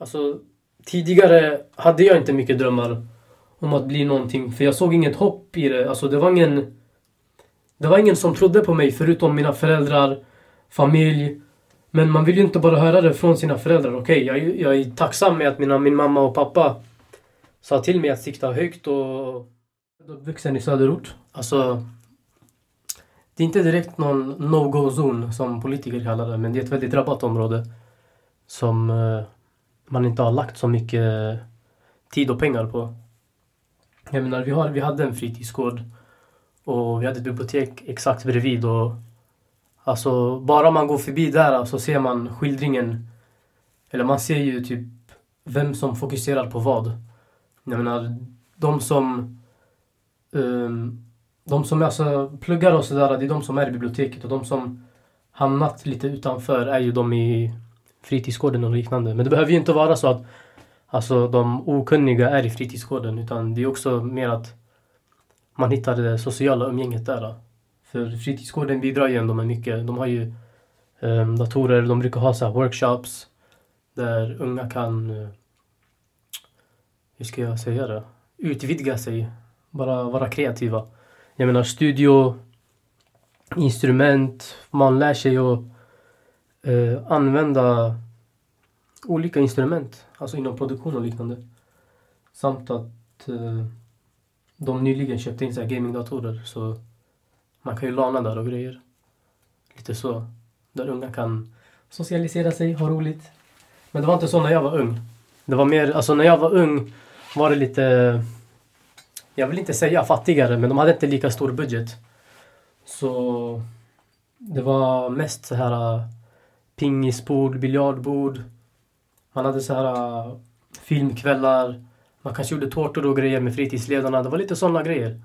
Alltså, tidigare hade jag inte mycket drömmar om att bli någonting. För jag såg inget hopp i det. Alltså, det var ingen... Det var ingen som trodde på mig förutom mina föräldrar, familj. Men man vill ju inte bara höra det från sina föräldrar. Okej, okay, jag, jag är tacksam med att mina, min mamma och pappa sa till mig att sikta högt och... Vuxen i söderort. Alltså... Det är inte direkt någon no-go-zon som politiker kallar det, men det är ett väldigt drabbat område. Som eh, man inte har lagt så mycket tid och pengar på. Jag menar, vi, har, vi hade en fritidsgård och vi hade ett bibliotek exakt bredvid och alltså bara man går förbi där så ser man skildringen eller man ser ju typ vem som fokuserar på vad. Jag menar, de som um, de som alltså pluggar och sådär, det är de som är i biblioteket och de som hamnat lite utanför är ju de i fritidsgården och liknande. Men det behöver ju inte vara så att alltså, de okunniga är i fritidsgården utan det är också mer att man hittar det sociala umgänget där. För fritidsgården bidrar ju ändå med mycket. De har ju um, datorer, de brukar ha så workshops där unga kan, uh, hur ska jag säga det, utvidga sig, bara vara kreativa. Jag menar studio, instrument, man lär sig att eh, använda olika instrument, alltså inom produktion och liknande. Samt att eh, de nyligen köpte in så gamingdatorer så man kan ju lana där och grejer. Lite så. Där unga kan socialisera sig, ha roligt. Men det var inte så när jag var ung. Det var mer, alltså när jag var ung var det lite, jag vill inte säga fattigare, men de hade inte lika stor budget. Så det var mest så här pingisbord, biljardbord. Man hade så här äh, filmkvällar. Man kanske gjorde tårtor och grejer med fritidsledarna. Det var lite sådana grejer.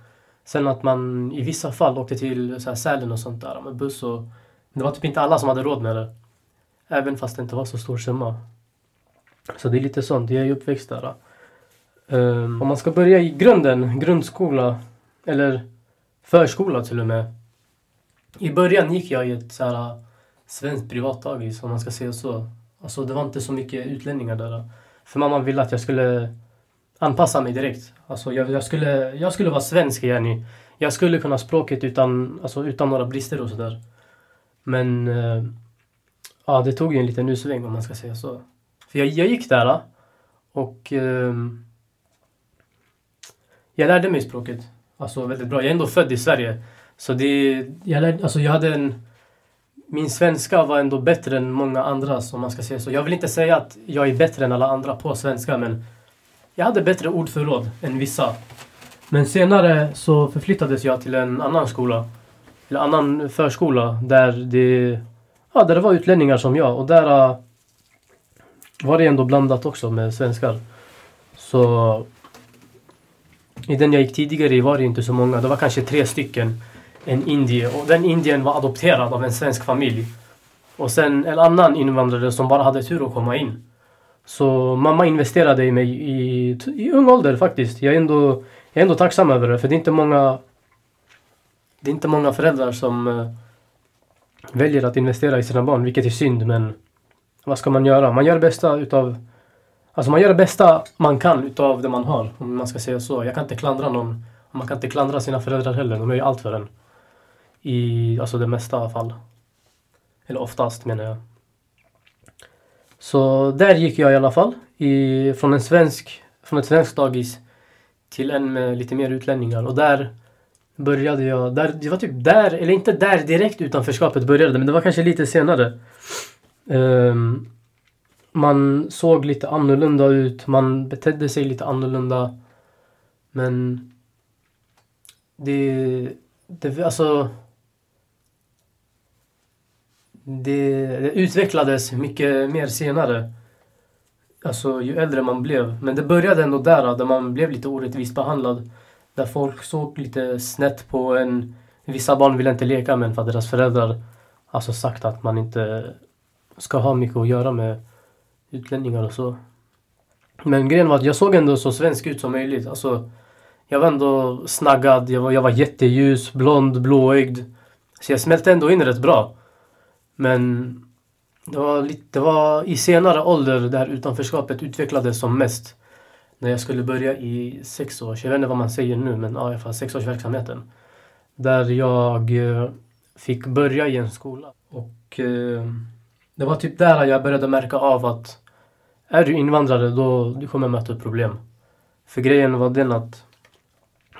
Sen att man i vissa fall åkte till så här Sälen och sånt där med buss och... Det var typ inte alla som hade råd med det. Även fast det inte var så stor summa. Så det är lite sånt. Jag är uppväxt där. Um, om man ska börja i grunden, grundskola eller förskola till och med. I början gick jag i ett så här äh, svenskt privatdagis om man ska säga så. Alltså det var inte så mycket utlänningar där. För mamma ville att jag skulle anpassa mig direkt. Alltså jag, jag, skulle, jag skulle vara svensk yani. Jag skulle kunna språket utan, alltså, utan några brister och sådär. Men äh, ja, det tog ju en liten U-sväng om man ska säga så. För jag, jag gick där eh, och äh, jag lärde mig språket. Alltså väldigt bra. Jag är ändå född i Sverige. Så det, jag, lärde, alltså, jag hade en... Min svenska var ändå bättre än många andras om man ska säga så. Jag vill inte säga att jag är bättre än alla andra på svenska men jag hade bättre ordförråd än vissa. Men senare så förflyttades jag till en annan skola. Eller annan förskola där det, ja, där det var utlänningar som jag. Och där uh, var det ändå blandat också med svenskar. Så i den jag gick tidigare i var det inte så många. Det var kanske tre stycken. En indier. Och den indien var adopterad av en svensk familj. Och sen en annan invandrare som bara hade tur att komma in. Så mamma investerade i mig i, i ung ålder faktiskt. Jag är, ändå, jag är ändå tacksam över det för det är inte många det är inte många föräldrar som uh, väljer att investera i sina barn, vilket är synd men vad ska man göra? Man gör det bästa utav Alltså man gör det bästa man kan utav det man har, om man ska säga så. Jag kan inte klandra någon. Man kan inte klandra sina föräldrar heller, de gör ju allt för en. I alltså det mesta fall. Eller oftast menar jag. Så där gick jag i alla fall. I, från, en svensk, från ett svenskt dagis till en med lite mer utlänningar. Och där började jag. Där, det var typ där, eller inte där direkt utanförskapet började, men det var kanske lite senare. Um, man såg lite annorlunda ut, man betedde sig lite annorlunda. Men det, det alltså det, det utvecklades mycket mer senare. Alltså ju äldre man blev. Men det började ändå där, där man blev lite orättvist behandlad. Där folk såg lite snett på en. Vissa barn ville inte leka med en för att deras föräldrar alltså sagt att man inte ska ha mycket att göra med utlänningar och så. Men grejen var att jag såg ändå så svensk ut som möjligt. Alltså, jag var ändå snaggad, jag var, jag var jätteljus, blond, blåögd. Så jag smälte ändå in rätt bra. Men det var, lite, det var i senare ålder där utanförskapet utvecklades som mest. När jag skulle börja i sexårs, jag vet inte vad man säger nu, men ja, i alla fall sexårsverksamheten. Där jag eh, fick börja i en skola. Och eh, det var typ där jag började märka av att är du invandrare då du kommer möta problem. För grejen var den att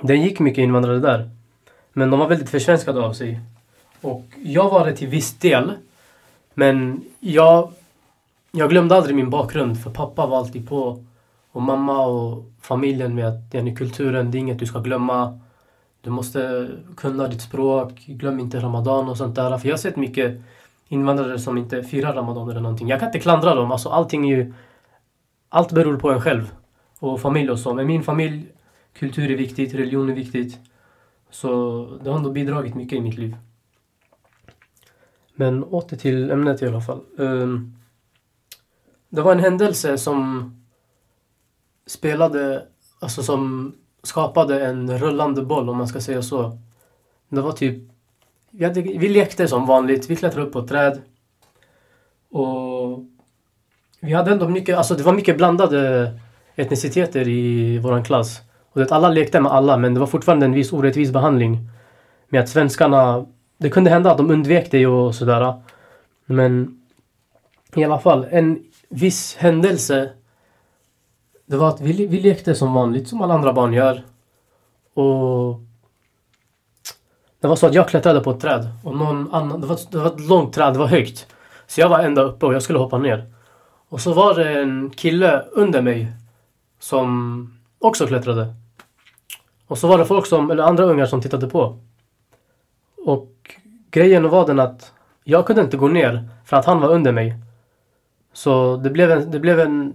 det gick mycket invandrare där. Men de var väldigt försvenskade av sig. Och jag var det till viss del. Men jag, jag glömde aldrig min bakgrund för pappa var alltid på. Och mamma och familjen med att den kulturen, det är inget du ska glömma. Du måste kunna ditt språk, glöm inte Ramadan och sånt där. För jag har sett mycket invandrare som inte firar Ramadan eller någonting. Jag kan inte klandra dem. Alltså allting är ju... Allt beror på en själv. Och familj och så. Men min familj, kultur är viktigt, religion är viktigt. Så det har ändå bidragit mycket i mitt liv. Men åter till ämnet i alla fall. Ehm, det var en händelse som spelade, alltså som skapade en rullande boll om man ska säga så. Det var typ, vi, hade, vi lekte som vanligt, vi klättrade upp på ett träd. Och vi hade ändå mycket, alltså det var mycket blandade etniciteter i våran klass. Och det, alla lekte med alla men det var fortfarande en viss orättvis behandling. Med att svenskarna, det kunde hända att de undvek det och sådär. Men i alla fall, en viss händelse. Det var att vi, vi lekte som vanligt, som alla andra barn gör. Och det var så att jag klättrade på ett träd och någon annan, det var, det var ett långt träd, det var högt. Så jag var ända uppe och jag skulle hoppa ner. Och så var det en kille under mig som också klättrade. Och så var det folk som, eller andra ungar som tittade på. Och grejen var den att jag kunde inte gå ner för att han var under mig. Så det blev en, det blev en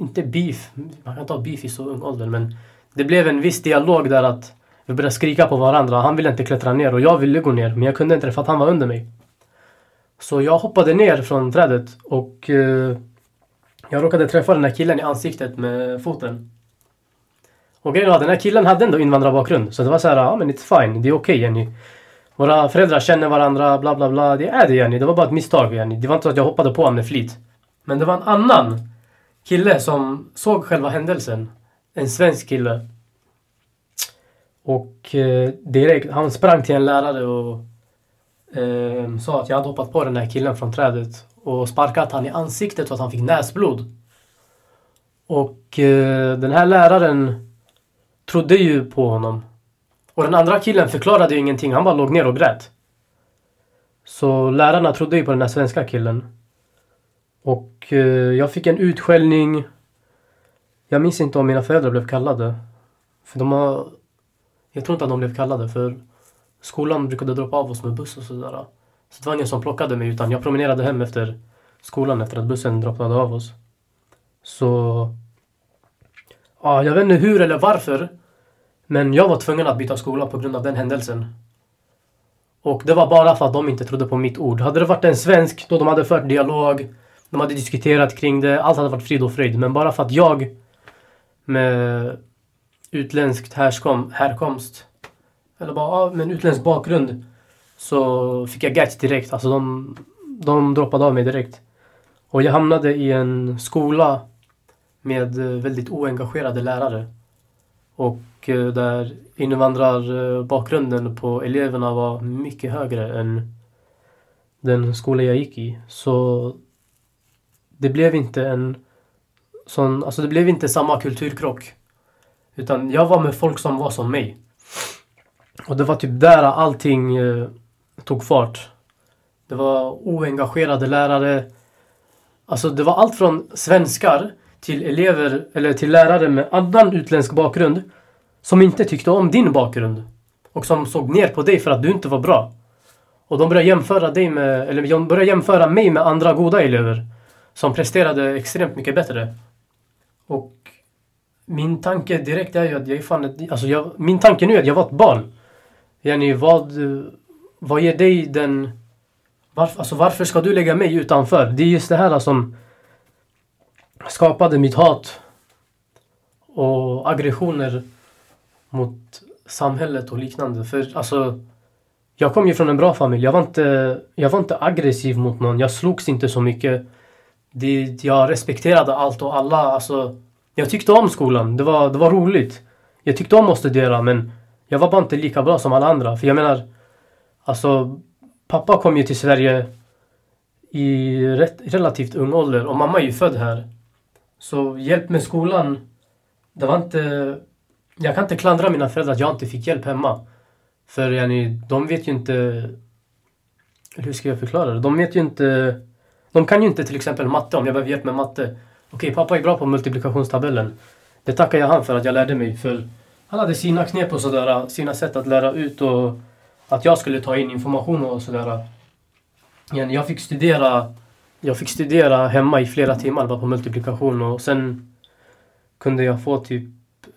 inte beef, man kan inte ha beef i så ung ålder men det blev en viss dialog där att vi började skrika på varandra. Han ville inte klättra ner och jag ville gå ner men jag kunde inte för att han var under mig. Så jag hoppade ner från trädet och eh, jag råkade träffa den här killen i ansiktet med foten. Och grejen var den här killen hade ändå invandrarbakgrund. Så det var så här, ja men it's fine, det är okej okay, Jenny. Våra föräldrar känner varandra, bla bla bla. Det är det Jenny, det var bara ett misstag Jenny. Det var inte så att jag hoppade på honom med flit. Men det var en annan kille som såg själva händelsen. En svensk kille. Och eh, direkt, han sprang till en lärare och eh, sa att jag hade hoppat på den här killen från trädet och sparkat han i ansiktet så att han fick näsblod. Och eh, den här läraren trodde ju på honom. Och den andra killen förklarade ju ingenting. Han bara låg ner och grät. Så lärarna trodde ju på den här svenska killen. Och eh, jag fick en utskällning. Jag minns inte om mina föräldrar blev kallade. För de har... Jag tror inte att de blev kallade för skolan brukade droppa av oss med buss och sådär. Så det var ingen som plockade mig utan jag promenerade hem efter skolan efter att bussen droppade av oss. Så... Ja, jag vet inte hur eller varför. Men jag var tvungen att byta skola på grund av den händelsen. Och det var bara för att de inte trodde på mitt ord. Hade det varit en svensk då de hade fört dialog, de hade diskuterat kring det, allt hade varit frid och fröjd. Men bara för att jag med utländskt härskom, härkomst, eller bara med en utländsk bakgrund, så fick jag gats direkt. Alltså de, de droppade av mig direkt. Och jag hamnade i en skola med väldigt oengagerade lärare. Och och eh, där invandrarbakgrunden på eleverna var mycket högre än den skola jag gick i. Så det blev inte en sån, alltså det blev inte samma kulturkrock. Utan jag var med folk som var som mig. Och det var typ där allting eh, tog fart. Det var oengagerade lärare. Alltså det var allt från svenskar till elever eller till lärare med annan utländsk bakgrund som inte tyckte om din bakgrund och som såg ner på dig för att du inte var bra. Och de började jämföra dig med, eller de började jämföra mig med andra goda elever som presterade extremt mycket bättre. Och min tanke direkt är ju att jag är fan ett, alltså jag, min tanke nu är att jag var ett barn. Jenny, vad, vad ger dig den... Varför, alltså varför ska du lägga mig utanför? Det är just det här som skapade mitt hat och aggressioner mot samhället och liknande. För alltså, jag kom ju från en bra familj. Jag var inte, jag var inte aggressiv mot någon. Jag slogs inte så mycket. Det, jag respekterade allt och alla. Alltså, jag tyckte om skolan. Det var, det var roligt. Jag tyckte om att studera men jag var bara inte lika bra som alla andra. För jag menar, alltså pappa kom ju till Sverige i rätt, relativt ung ålder och mamma är ju född här. Så hjälp med skolan, det var inte... Jag kan inte klandra mina föräldrar att jag inte fick hjälp hemma. För yani, de vet ju inte... Hur ska jag förklara det? De vet ju inte... De kan ju inte till exempel matte om jag behöver hjälp med matte. Okej, pappa är bra på multiplikationstabellen. Det tackar jag han för att jag lärde mig. För han hade sina knep och sådär, sina sätt att lära ut och att jag skulle ta in information och sådär. Jag fick studera jag fick studera hemma i flera timmar bara på multiplikation och sen kunde jag få typ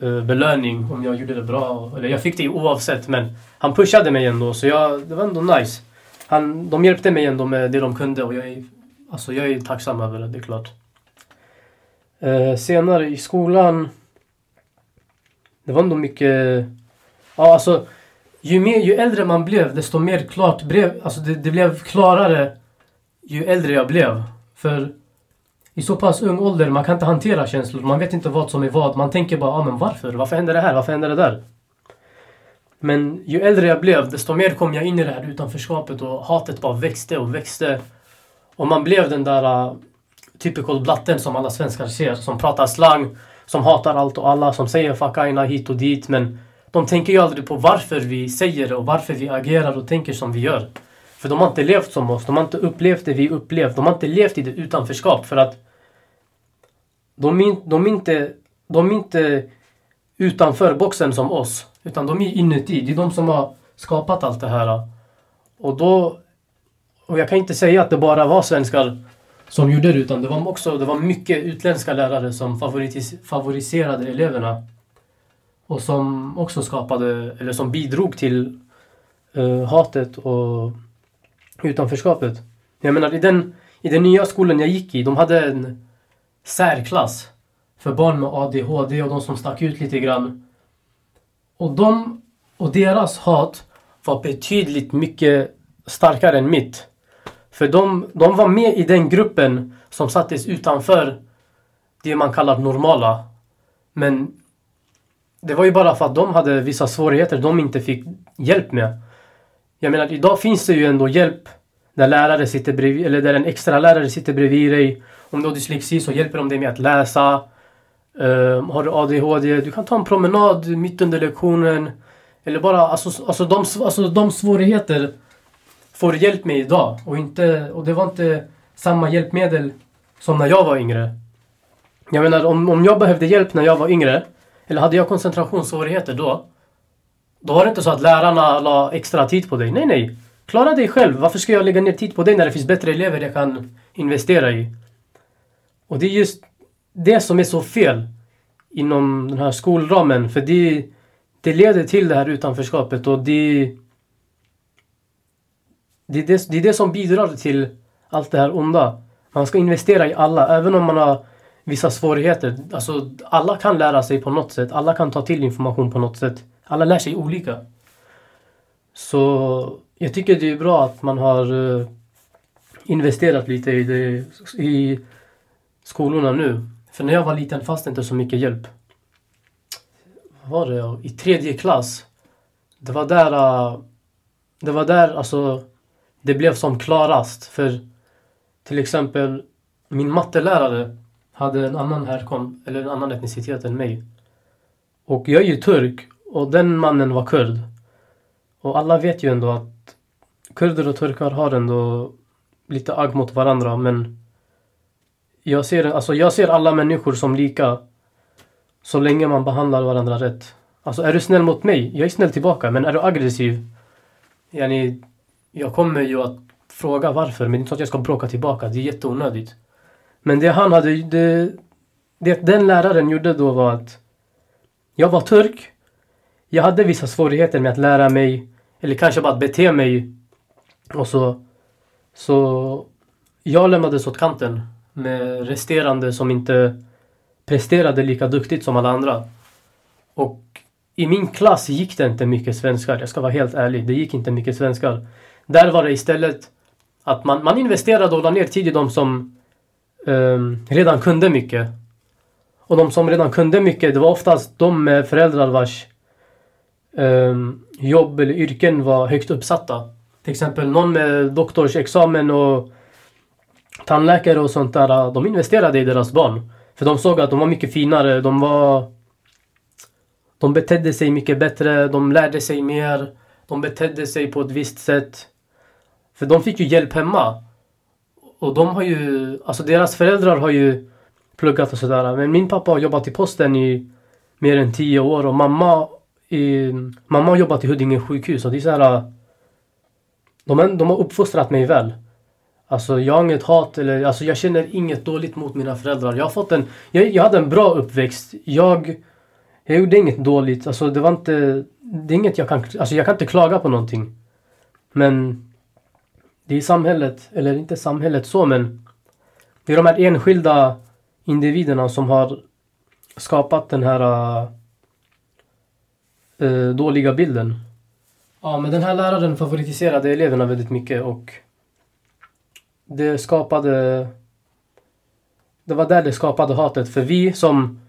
Eh, belöning om jag gjorde det bra. Eller jag fick det oavsett men han pushade mig ändå så jag, det var ändå nice. Han, de hjälpte mig ändå med det de kunde och jag är, alltså jag är tacksam över det, det är klart. Eh, senare i skolan det var ändå mycket... Ja, alltså ju, mer, ju äldre man blev desto mer klart blev... Alltså det, det blev klarare ju äldre jag blev. För i så pass ung ålder, man kan inte hantera känslor. Man vet inte vad som är vad. Man tänker bara, ah, men varför? Varför händer det här? Varför händer det där? Men ju äldre jag blev, desto mer kom jag in i det här utanförskapet och hatet bara växte och växte. Och man blev den där uh, typical blatten som alla svenskar ser, som pratar slang, som hatar allt och alla, som säger fuck aina hit och dit. Men de tänker ju aldrig på varför vi säger det och varför vi agerar och tänker som vi gör. För de har inte levt som oss. De har inte upplevt det vi upplevt. De har inte levt i det utanförskap för att de är, de är inte, de är inte utanför boxen som oss. Utan de är inuti. Det är de som har skapat allt det här. Och då... Och jag kan inte säga att det bara var svenskar som gjorde det utan det var också det var mycket utländska lärare som favoriserade eleverna. Och som också skapade, eller som bidrog till uh, hatet och utanförskapet. Jag menar i den, i den nya skolan jag gick i, de hade en särklass för barn med ADHD och de som stack ut lite grann. Och de och deras hat var betydligt mycket starkare än mitt. För de, de var med i den gruppen som sattes utanför det man kallar normala. Men det var ju bara för att de hade vissa svårigheter de inte fick hjälp med. Jag menar, idag finns det ju ändå hjälp där lärare sitter bredvid, eller där en extra lärare sitter bredvid dig. Om du har dyslexi så hjälper de dig med att läsa. Um, har du ADHD, du kan ta en promenad mitt under lektionen. Eller bara, alltså, alltså, de, alltså de svårigheter får du hjälp med idag. Och, inte, och det var inte samma hjälpmedel som när jag var yngre. Jag menar, om, om jag behövde hjälp när jag var yngre, eller hade jag koncentrationssvårigheter då, då var det inte så att lärarna la extra tid på dig. Nej, nej. Klara dig själv. Varför ska jag lägga ner tid på dig när det finns bättre elever jag kan investera i? Och det är just det som är så fel inom den här skolramen. För det, det leder till det här utanförskapet och det, det, är det, det är det som bidrar till allt det här onda. Man ska investera i alla, även om man har vissa svårigheter. Alltså, alla kan lära sig på något sätt. Alla kan ta till information på något sätt. Alla lär sig olika. Så jag tycker det är bra att man har eh, investerat lite i, det, i skolorna nu. För när jag var liten fanns det inte så mycket hjälp. Vad var det? I tredje klass. Det var där... Eh, det var där alltså det blev som klarast. För till exempel min mattelärare hade en annan härkom eller en annan etnicitet än mig. Och jag är ju turk och den mannen var kurd. Och alla vet ju ändå att kurder och turkar har ändå lite agg mot varandra men jag ser, alltså jag ser alla människor som lika så länge man behandlar varandra rätt. Alltså är du snäll mot mig, jag är snäll tillbaka. Men är du aggressiv, yani, jag kommer ju att fråga varför. Men det är inte så att jag ska bråka tillbaka. Det är jätteonödigt. Men det han hade, det, det den läraren gjorde då var att jag var turk. Jag hade vissa svårigheter med att lära mig eller kanske bara att bete mig. Och så, så jag lämnades åt kanten med resterande som inte presterade lika duktigt som alla andra. Och i min klass gick det inte mycket svenskar. Jag ska vara helt ärlig. Det gick inte mycket svenskar. Där var det istället att man, man investerade och la ner tid i de som um, redan kunde mycket. Och de som redan kunde mycket, det var oftast de med föräldrar vars um, jobb eller yrken var högt uppsatta. Till exempel någon med doktorsexamen och tandläkare och sånt där. Äh, de investerade i deras barn. För de såg att de var mycket finare. De var... De betedde sig mycket bättre. De lärde sig mer. De betedde sig på ett visst sätt. För de fick ju hjälp hemma. Och de har ju... Alltså deras föräldrar har ju pluggat och sådär. Men min pappa har jobbat i posten i mer än tio år och mamma i, mamma har jobbat i Huddinge sjukhus och det är så här, de, de har uppfostrat mig väl. Alltså jag har inget hat eller alltså jag känner inget dåligt mot mina föräldrar. Jag har fått en, jag, jag hade en bra uppväxt. Jag, jag gjorde inget dåligt. Alltså det var inte, det är inget jag kan, alltså jag kan inte klaga på någonting. Men det är samhället, eller inte samhället så men det är de här enskilda individerna som har skapat den här äh, dåliga bilden. Ja, men den här läraren favoritiserade eleverna väldigt mycket och det skapade... Det var där det skapade hatet. För vi som,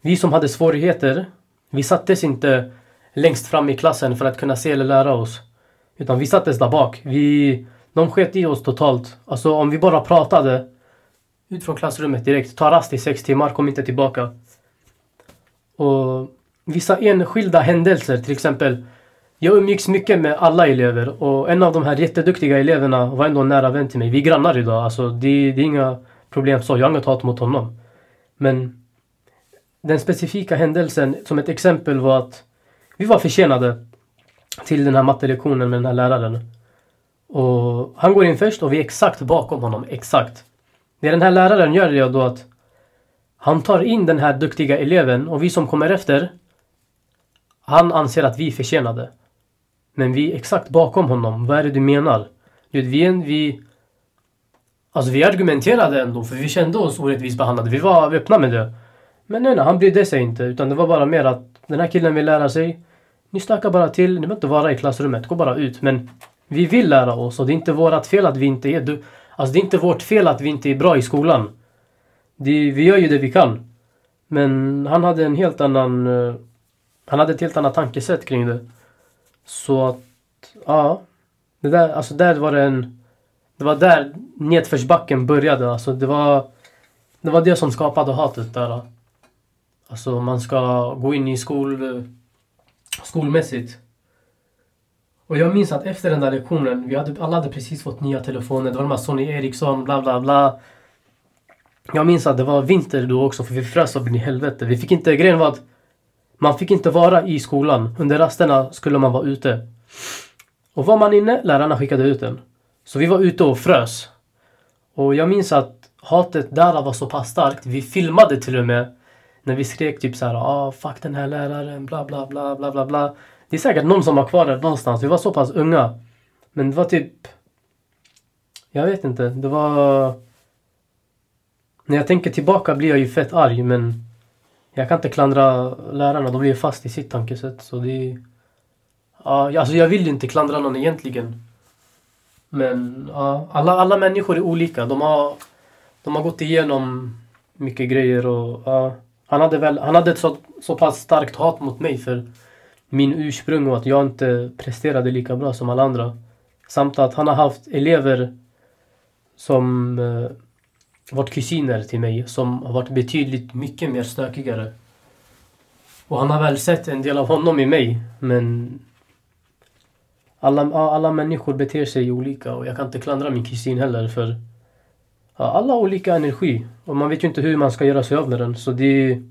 vi som hade svårigheter, vi sattes inte längst fram i klassen för att kunna se eller lära oss. Utan vi sattes där bak. Vi, de sket i oss totalt. Alltså om vi bara pratade ut från klassrummet direkt. Ta rast i sex timmar, kom inte tillbaka. Och vissa enskilda händelser, till exempel jag umgicks mycket med alla elever och en av de här jätteduktiga eleverna var ändå en nära vän till mig. Vi är grannar idag, alltså det, det är inga problem så. Jag har inget hat mot honom. Men den specifika händelsen som ett exempel var att vi var försenade till den här mattelektionen med den här läraren. Och han går in först och vi är exakt bakom honom, exakt. Det den här läraren gör är då att han tar in den här duktiga eleven och vi som kommer efter han anser att vi är försenade. Men vi är exakt bakom honom. Vad är det du menar? Du vet, vi, vi, alltså vi argumenterade ändå för vi kände oss orättvist behandlade. Vi var öppna med det. Men nej, nej, han brydde sig inte. Utan det var bara mer att den här killen vill lära sig. Ni snackar bara till. Ni behöver inte vara i klassrummet. Gå bara ut. Men vi vill lära oss och det är inte vårt fel att vi inte är... Du, alltså det är inte vårt fel att vi inte är bra i skolan. Det, vi gör ju det vi kan. Men han hade en helt annan... Eh, han hade ett helt annat tankesätt kring det. Så att, ja. Det där, alltså där var det en... Det var där nedförsbacken började. Alltså det var... Det var det som skapade hatet där. Alltså man ska gå in i skol... Eh, Skolmässigt. Och jag minns att efter den där lektionen, vi hade, alla hade precis fått nya telefoner. Det var de här Sony Ericsson, bla bla bla. Jag minns att det var vinter då också för vi frös så in i helvete. Vi fick inte, grejen var att man fick inte vara i skolan. Under rasterna skulle man vara ute. Och var man inne, lärarna skickade ut en. Så vi var ute och frös. Och jag minns att hatet där var så pass starkt. Vi filmade till och med. När vi skrek typ såhär, ah fuck den här läraren, bla bla bla bla bla bla. Det är säkert någon som var kvar där någonstans. Vi var så pass unga. Men det var typ... Jag vet inte. Det var... När jag tänker tillbaka blir jag ju fett arg men jag kan inte klandra lärarna, de blir fast i sitt tankesätt. Så det ja, alltså jag vill inte klandra någon egentligen. Men ja, alla, alla människor är olika. De har, de har gått igenom mycket grejer och ja, han hade väl, han hade ett så, så pass starkt hat mot mig för min ursprung och att jag inte presterade lika bra som alla andra. Samt att han har haft elever som eh, varit kusiner till mig som har varit betydligt mycket mer stökigare. Och han har väl sett en del av honom i mig men alla, alla människor beter sig olika och jag kan inte klandra min kusin heller för alla har olika energi och man vet ju inte hur man ska göra sig av med den så det,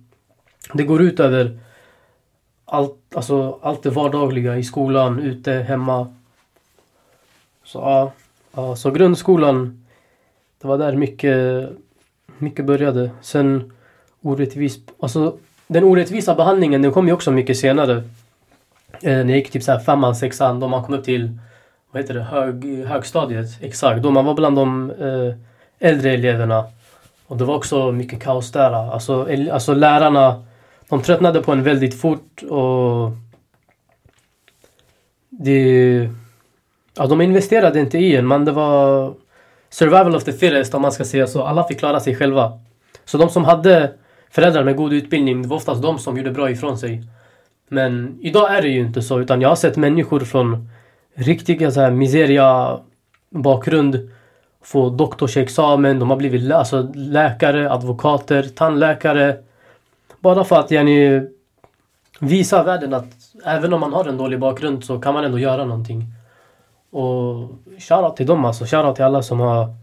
det går ut över allt, alltså, allt det vardagliga i skolan, ute, hemma. Så ja, ja så grundskolan det var där mycket, mycket började. Sen orättvis... Alltså den orättvisa behandlingen den kom ju också mycket senare. Eh, när jag gick typ såhär femman, sexan, då man kom upp till vad heter det, hög, högstadiet. Exakt, då man var bland de eh, äldre eleverna. Och det var också mycket kaos där. Alltså, alltså lärarna, de tröttnade på en väldigt fort och det, ja, de investerade inte i en, men det var survival of the fittest om man ska säga så. Alla fick klara sig själva. Så de som hade föräldrar med god utbildning, det var oftast de som gjorde bra ifrån sig. Men idag är det ju inte så, utan jag har sett människor från riktiga så här miseria bakgrund få doktorsexamen, de har blivit alltså, läkare, advokater, tandläkare. Bara för att yani, visa världen att även om man har en dålig bakgrund så kan man ändå göra någonting. Och shoutout till dem alltså. Shoutout till alla som har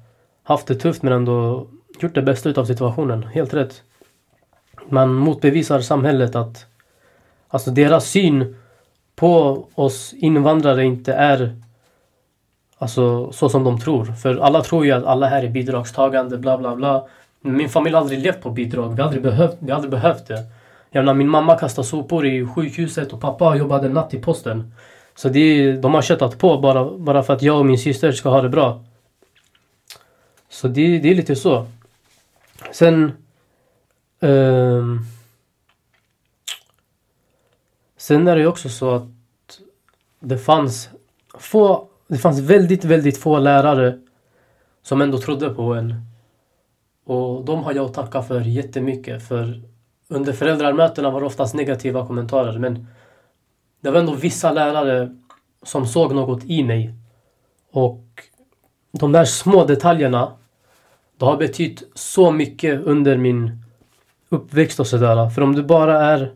haft det tufft men ändå gjort det bästa utav situationen. Helt rätt. Man motbevisar samhället att alltså deras syn på oss invandrare inte är alltså så som de tror. För alla tror ju att alla här är bidragstagande, bla bla bla. Min familj har aldrig levt på bidrag. Vi har aldrig behövt, vi har aldrig behövt det. Jag menar, min mamma kastade sopor i sjukhuset och pappa jobbade natt i posten. Så det, de har köttat på bara, bara för att jag och min syster ska ha det bra. Så det, det är lite så. Sen... Eh, sen är det ju också så att det fanns få, det fanns väldigt, väldigt få lärare som ändå trodde på en. Och de har jag att tacka för jättemycket. För under föräldramötena var det oftast negativa kommentarer men det var ändå vissa lärare som såg något i mig. Och de där små detaljerna det har betytt så mycket under min uppväxt och sådär. För om du bara är...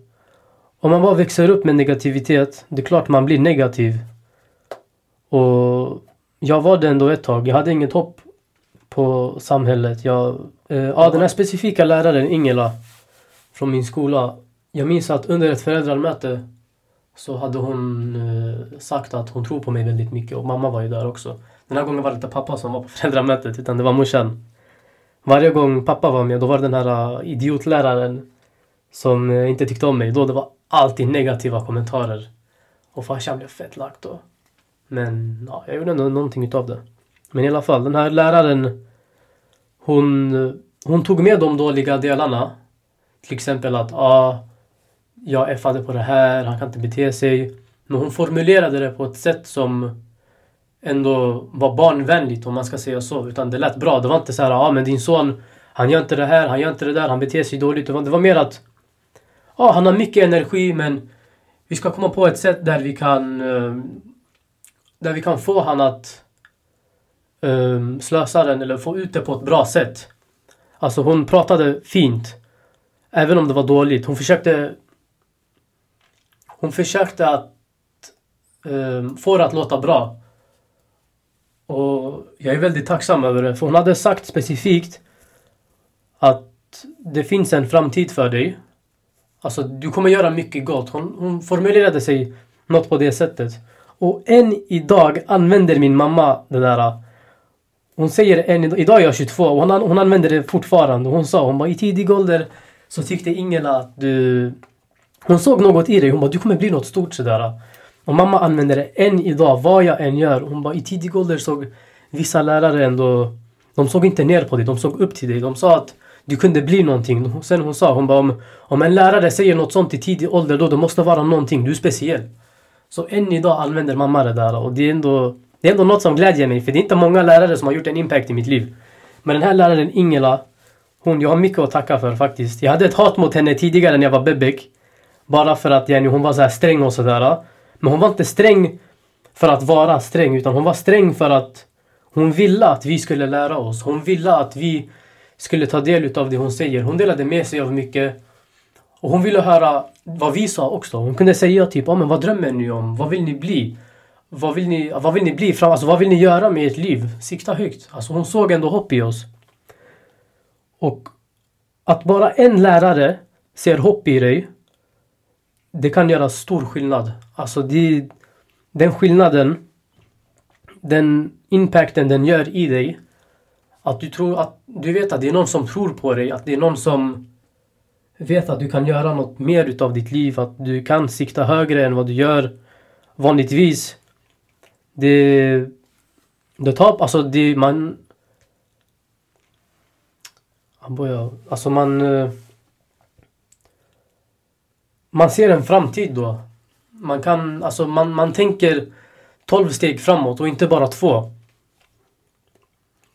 Om man bara växer upp med negativitet, det är klart man blir negativ. Och jag var det ändå ett tag. Jag hade inget hopp på samhället. Jag, eh, ja, den här specifika läraren, Ingela, från min skola. Jag minns att under ett föräldramöte så hade hon eh, sagt att hon tror på mig väldigt mycket och mamma var ju där också. Den här gången var det inte pappa som var på föräldramötet utan det var morsan. Varje gång pappa var med då var det den här uh, idiotläraren som uh, inte tyckte om mig. Då det var alltid negativa kommentarer. Och farsan blev fett lack då. Men ja, jag gjorde ändå någonting utav det. Men i alla fall, den här läraren hon, hon tog med de dåliga delarna. Till exempel att ah, jag effade på det här, han kan inte bete sig. Men hon formulerade det på ett sätt som ändå var barnvänligt om man ska säga så. Utan det lät bra. Det var inte så här, ja ah, men din son, han gör inte det här, han gör inte det där, han beter sig dåligt. Det var, det var mer att, ja ah, han har mycket energi men vi ska komma på ett sätt där vi kan, uh, där vi kan få han att um, slösa den eller få ut det på ett bra sätt. Alltså hon pratade fint. Även om det var dåligt. Hon försökte hon försökte att um, få det att låta bra. Och jag är väldigt tacksam över det. För hon hade sagt specifikt att det finns en framtid för dig. Alltså, du kommer göra mycket gott. Hon, hon formulerade sig något på det sättet. Och än idag använder min mamma det där. Hon säger än idag, idag är jag 22 och hon, hon använder det fortfarande. Hon sa, hon bara i tidig ålder så tyckte Ingela att du... Hon såg något i dig. Hon bara, du kommer bli något stort sådär. Och mamma använder det än idag, vad jag än gör. Hon bara, i tidig ålder såg vissa lärare ändå... De såg inte ner på dig, de såg upp till dig. De sa att du kunde bli någonting. Sen hon sa, hon bara, om, om en lärare säger något sånt i tidig ålder, då det måste vara någonting. Du är speciell. Så än idag använder mamma det där. Och det är ändå, det är ändå något som glädjer mig. För det är inte många lärare som har gjort en impact i mitt liv. Men den här läraren Ingela, hon, jag har mycket att tacka för faktiskt. Jag hade ett hat mot henne tidigare när jag var bebek. Bara för att Jenny hon var så här sträng och sådär. Men hon var inte sträng för att vara sträng utan hon var sträng för att hon ville att vi skulle lära oss. Hon ville att vi skulle ta del av det hon säger. Hon delade med sig av mycket. Och hon ville höra vad vi sa också. Hon kunde säga typ, ah, men vad drömmer ni om? Vad vill ni bli? Vad vill ni, vad vill ni bli? Fram, alltså, vad vill ni göra med ert liv? Sikta högt. Alltså hon såg ändå hopp i oss. Och att bara en lärare ser hopp i dig det kan göra stor skillnad. Alltså det, den skillnaden, den impacten den gör i dig. Att du tror att du vet att det är någon som tror på dig, att det är någon som vet att du kan göra något mer utav ditt liv, att du kan sikta högre än vad du gör vanligtvis. Det, det tar, alltså det, man... Alltså man... Eh, man ser en framtid då. Man kan, alltså man, man tänker 12 steg framåt och inte bara två.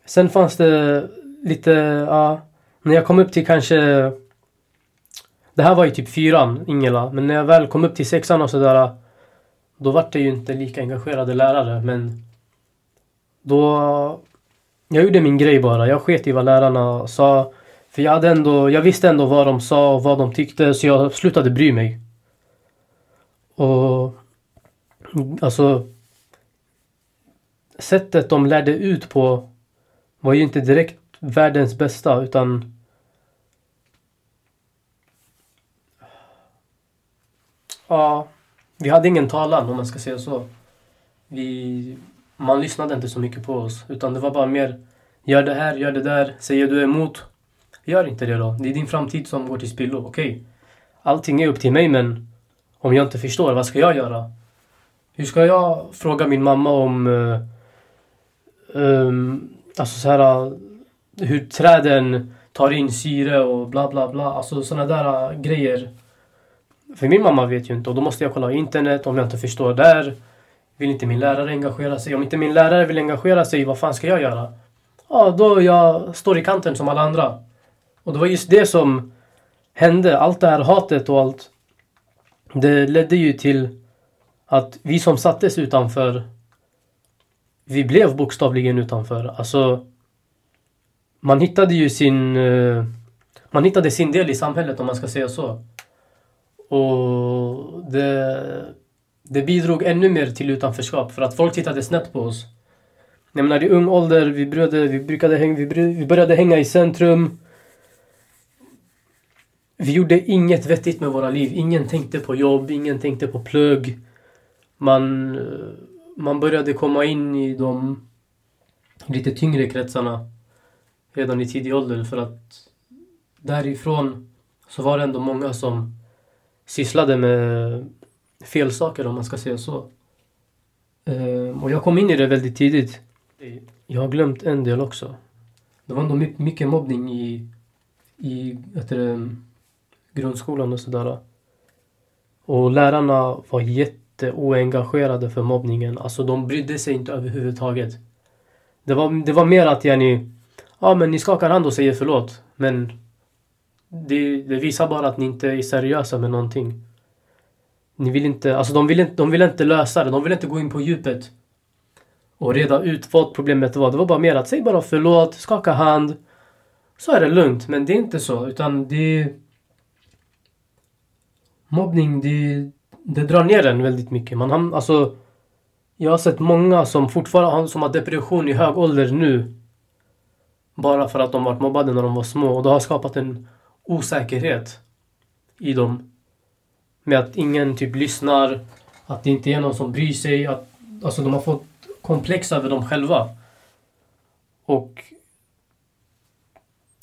Sen fanns det lite, ja, när jag kom upp till kanske det här var ju typ fyran, Ingela. Men när jag väl kom upp till sexan och sådär. Då var det ju inte lika engagerade lärare. Men då... Jag gjorde min grej bara. Jag sket i vad lärarna sa. För jag, hade ändå, jag visste ändå vad de sa och vad de tyckte. Så jag slutade bry mig. Och... Alltså... Sättet de lärde ut på var ju inte direkt världens bästa utan Ja, vi hade ingen talan om man ska säga så. Vi, man lyssnade inte så mycket på oss. Utan det var bara mer Gör det här, gör det där. Säger du emot? Gör inte det då. Det är din framtid som går till spillo. Okej. Okay. Allting är upp till mig men om jag inte förstår, vad ska jag göra? Hur ska jag fråga min mamma om uh, um, alltså så här, hur träden tar in syre och bla bla bla. Alltså såna där uh, grejer för min mamma vet ju inte och då måste jag kolla internet om jag inte förstår där. Vill inte min lärare engagera sig? Om inte min lärare vill engagera sig, vad fan ska jag göra? Ja, då jag står i kanten som alla andra. Och det var just det som hände. Allt det här hatet och allt. Det ledde ju till att vi som sattes utanför vi blev bokstavligen utanför. Alltså man hittade ju sin eh, man hittade sin del i samhället om man ska säga så. Och det, det bidrog ännu mer till utanförskap för att folk tittade snett på oss. Jag menar i ung ålder, vi, började, vi, brukade häng, vi, vi började hänga i centrum. Vi gjorde inget vettigt med våra liv. Ingen tänkte på jobb, ingen tänkte på plugg. Man, man började komma in i de lite tyngre kretsarna redan i tidig ålder för att därifrån så var det ändå många som sysslade med fel saker om man ska säga så. Eh, och jag kom in i det väldigt tidigt. Jag har glömt en del också. Det var ändå mycket mobbning i, i det, grundskolan och sådär. Och lärarna var jätteoengagerade för mobbningen. Alltså de brydde sig inte överhuvudtaget. Det var, det var mer att yani, ja men ni skakar hand och säger förlåt. Men det, det visar bara att ni inte är seriösa med någonting. Ni vill inte, alltså de vill inte, de vill inte lösa det. De vill inte gå in på djupet. Och reda ut vad problemet var. Det var bara mer att säg bara förlåt, skaka hand. Så är det lugnt. Men det är inte så. Utan det... Mobbning, det, det drar ner en väldigt mycket. Man ham, alltså, jag har sett många som fortfarande som har depression i hög ålder nu. Bara för att de varit mobbade när de var små. Och det har skapat en osäkerhet i dem. Med att ingen typ lyssnar, att det inte är någon som bryr sig. Att, alltså de har fått komplex över dem själva. Och,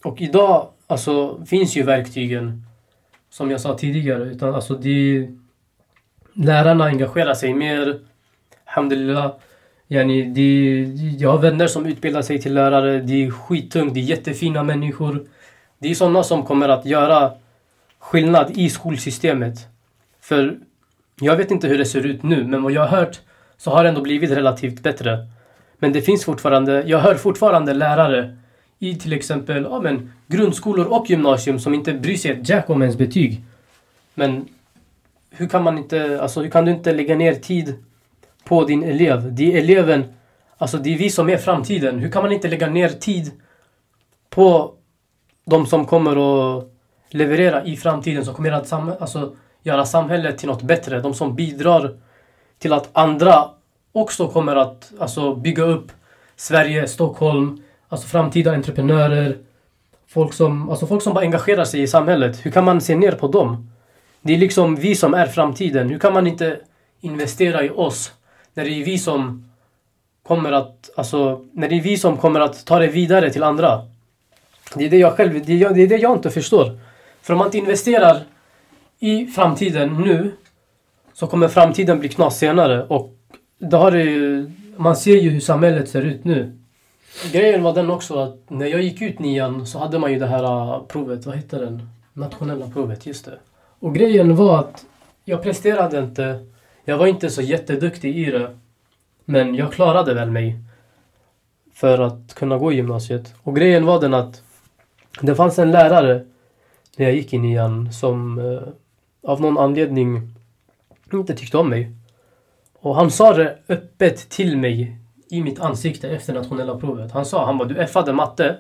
och idag alltså, finns ju verktygen som jag sa tidigare. Utan, alltså, de, lärarna engagerar sig mer. Alhamdulillah. Yani, de, jag har vänner som utbildar sig till lärare. Det är skittungt. Det är jättefina människor. Det är sådana som kommer att göra skillnad i skolsystemet. För jag vet inte hur det ser ut nu, men vad jag har hört så har det ändå blivit relativt bättre. Men det finns fortfarande, jag hör fortfarande lärare i till exempel ja, men, grundskolor och gymnasium som inte bryr sig ett jack om ens betyg. Men hur kan man inte, alltså hur kan du inte lägga ner tid på din elev? Det är eleven, alltså det är vi som är framtiden. Hur kan man inte lägga ner tid på de som kommer att leverera i framtiden, som kommer att sam alltså, göra samhället till något bättre. De som bidrar till att andra också kommer att alltså, bygga upp Sverige, Stockholm, alltså framtida entreprenörer. Folk som, alltså folk som bara engagerar sig i samhället. Hur kan man se ner på dem? Det är liksom vi som är framtiden. Hur kan man inte investera i oss när det är vi som kommer att, alltså, när det är vi som kommer att ta det vidare till andra? Det är det jag själv, det är, det är det jag inte förstår. För om man inte investerar i framtiden nu så kommer framtiden bli knas senare och det har ju, man ser ju hur samhället ser ut nu. Grejen var den också att när jag gick ut nian så hade man ju det här äh, provet, vad heter den? Nationella provet, just det. Och grejen var att jag presterade inte. Jag var inte så jätteduktig i det. Men jag klarade väl mig. För att kunna gå i gymnasiet. Och grejen var den att det fanns en lärare när jag gick i nian som eh, av någon anledning inte tyckte om mig. Och han sa det öppet till mig i mitt ansikte efter nationella provet. Han sa, han bara du effade matte.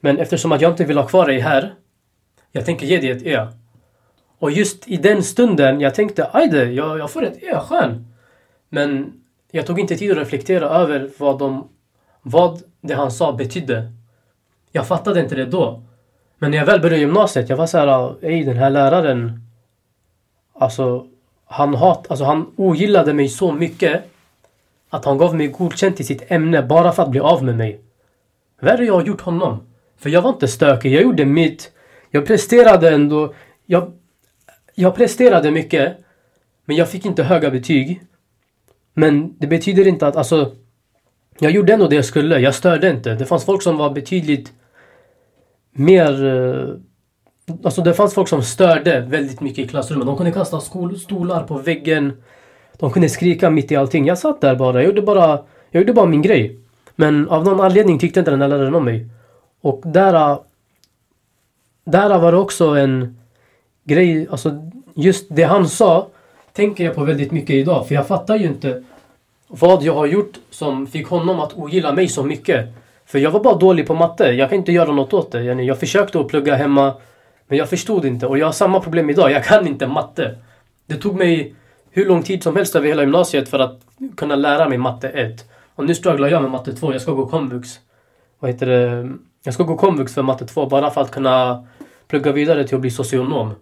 Men eftersom att jag inte vill ha kvar dig här. Jag tänker ge dig ett Ö. Och just i den stunden jag tänkte, ajde, jag, jag får ett Ö, skön. Men jag tog inte tid att reflektera över vad, de, vad det han sa betydde. Jag fattade inte det då. Men när jag väl började gymnasiet, jag var såhär, ej den här läraren. Alltså, han hat, alltså han ogillade mig så mycket. Att han gav mig godkänt i sitt ämne bara för att bli av med mig. Värre jag har gjort honom. För jag var inte stökig, jag gjorde mitt. Jag presterade ändå. Jag, jag presterade mycket. Men jag fick inte höga betyg. Men det betyder inte att, alltså. Jag gjorde ändå det jag skulle, jag störde inte. Det fanns folk som var betydligt mer... Eh, alltså det fanns folk som störde väldigt mycket i klassrummet. De kunde kasta skol, stolar på väggen. De kunde skrika mitt i allting. Jag satt där bara. Jag gjorde bara, jag gjorde bara min grej. Men av någon anledning tyckte inte den här läraren om mig. Och där... Eh, där var det också en grej, alltså just det han sa tänker jag på väldigt mycket idag. För jag fattar ju inte vad jag har gjort som fick honom att ogilla mig så mycket. För jag var bara dålig på matte. Jag kan inte göra något åt det. Jag försökte att plugga hemma. Men jag förstod inte. Och jag har samma problem idag. Jag kan inte matte. Det tog mig hur lång tid som helst över hela gymnasiet för att kunna lära mig matte 1. Och nu strugglar jag med matte 2. Jag ska gå komvux. Vad heter det? Jag ska gå komvux för matte 2 bara för att kunna plugga vidare till att bli socionom.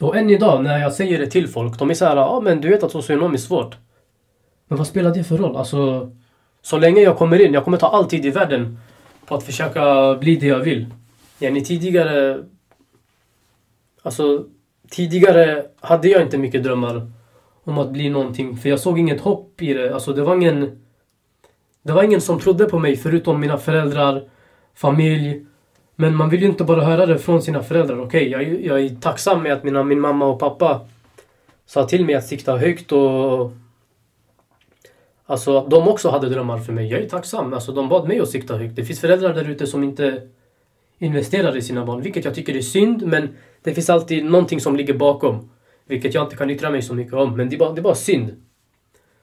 Och än idag när jag säger det till folk, de är såhär, ja men du vet att socionom är svårt. Men vad spelar det för roll? Alltså, så länge jag kommer in, jag kommer ta all tid i världen på att försöka bli det jag vill. Yani tidigare... Alltså, tidigare hade jag inte mycket drömmar om att bli någonting. För jag såg inget hopp i det. Alltså det var ingen... Det var ingen som trodde på mig förutom mina föräldrar, familj. Men man vill ju inte bara höra det från sina föräldrar. Okej, jag, jag är tacksam med att mina, min mamma och pappa sa till mig att sikta högt och... Alltså att de också hade drömmar för mig. Jag är tacksam. Alltså de bad mig att sikta högt. Det finns föräldrar där ute som inte investerar i sina barn. Vilket jag tycker är synd, men det finns alltid någonting som ligger bakom. Vilket jag inte kan yttra mig så mycket om. Men det är bara, det är bara synd.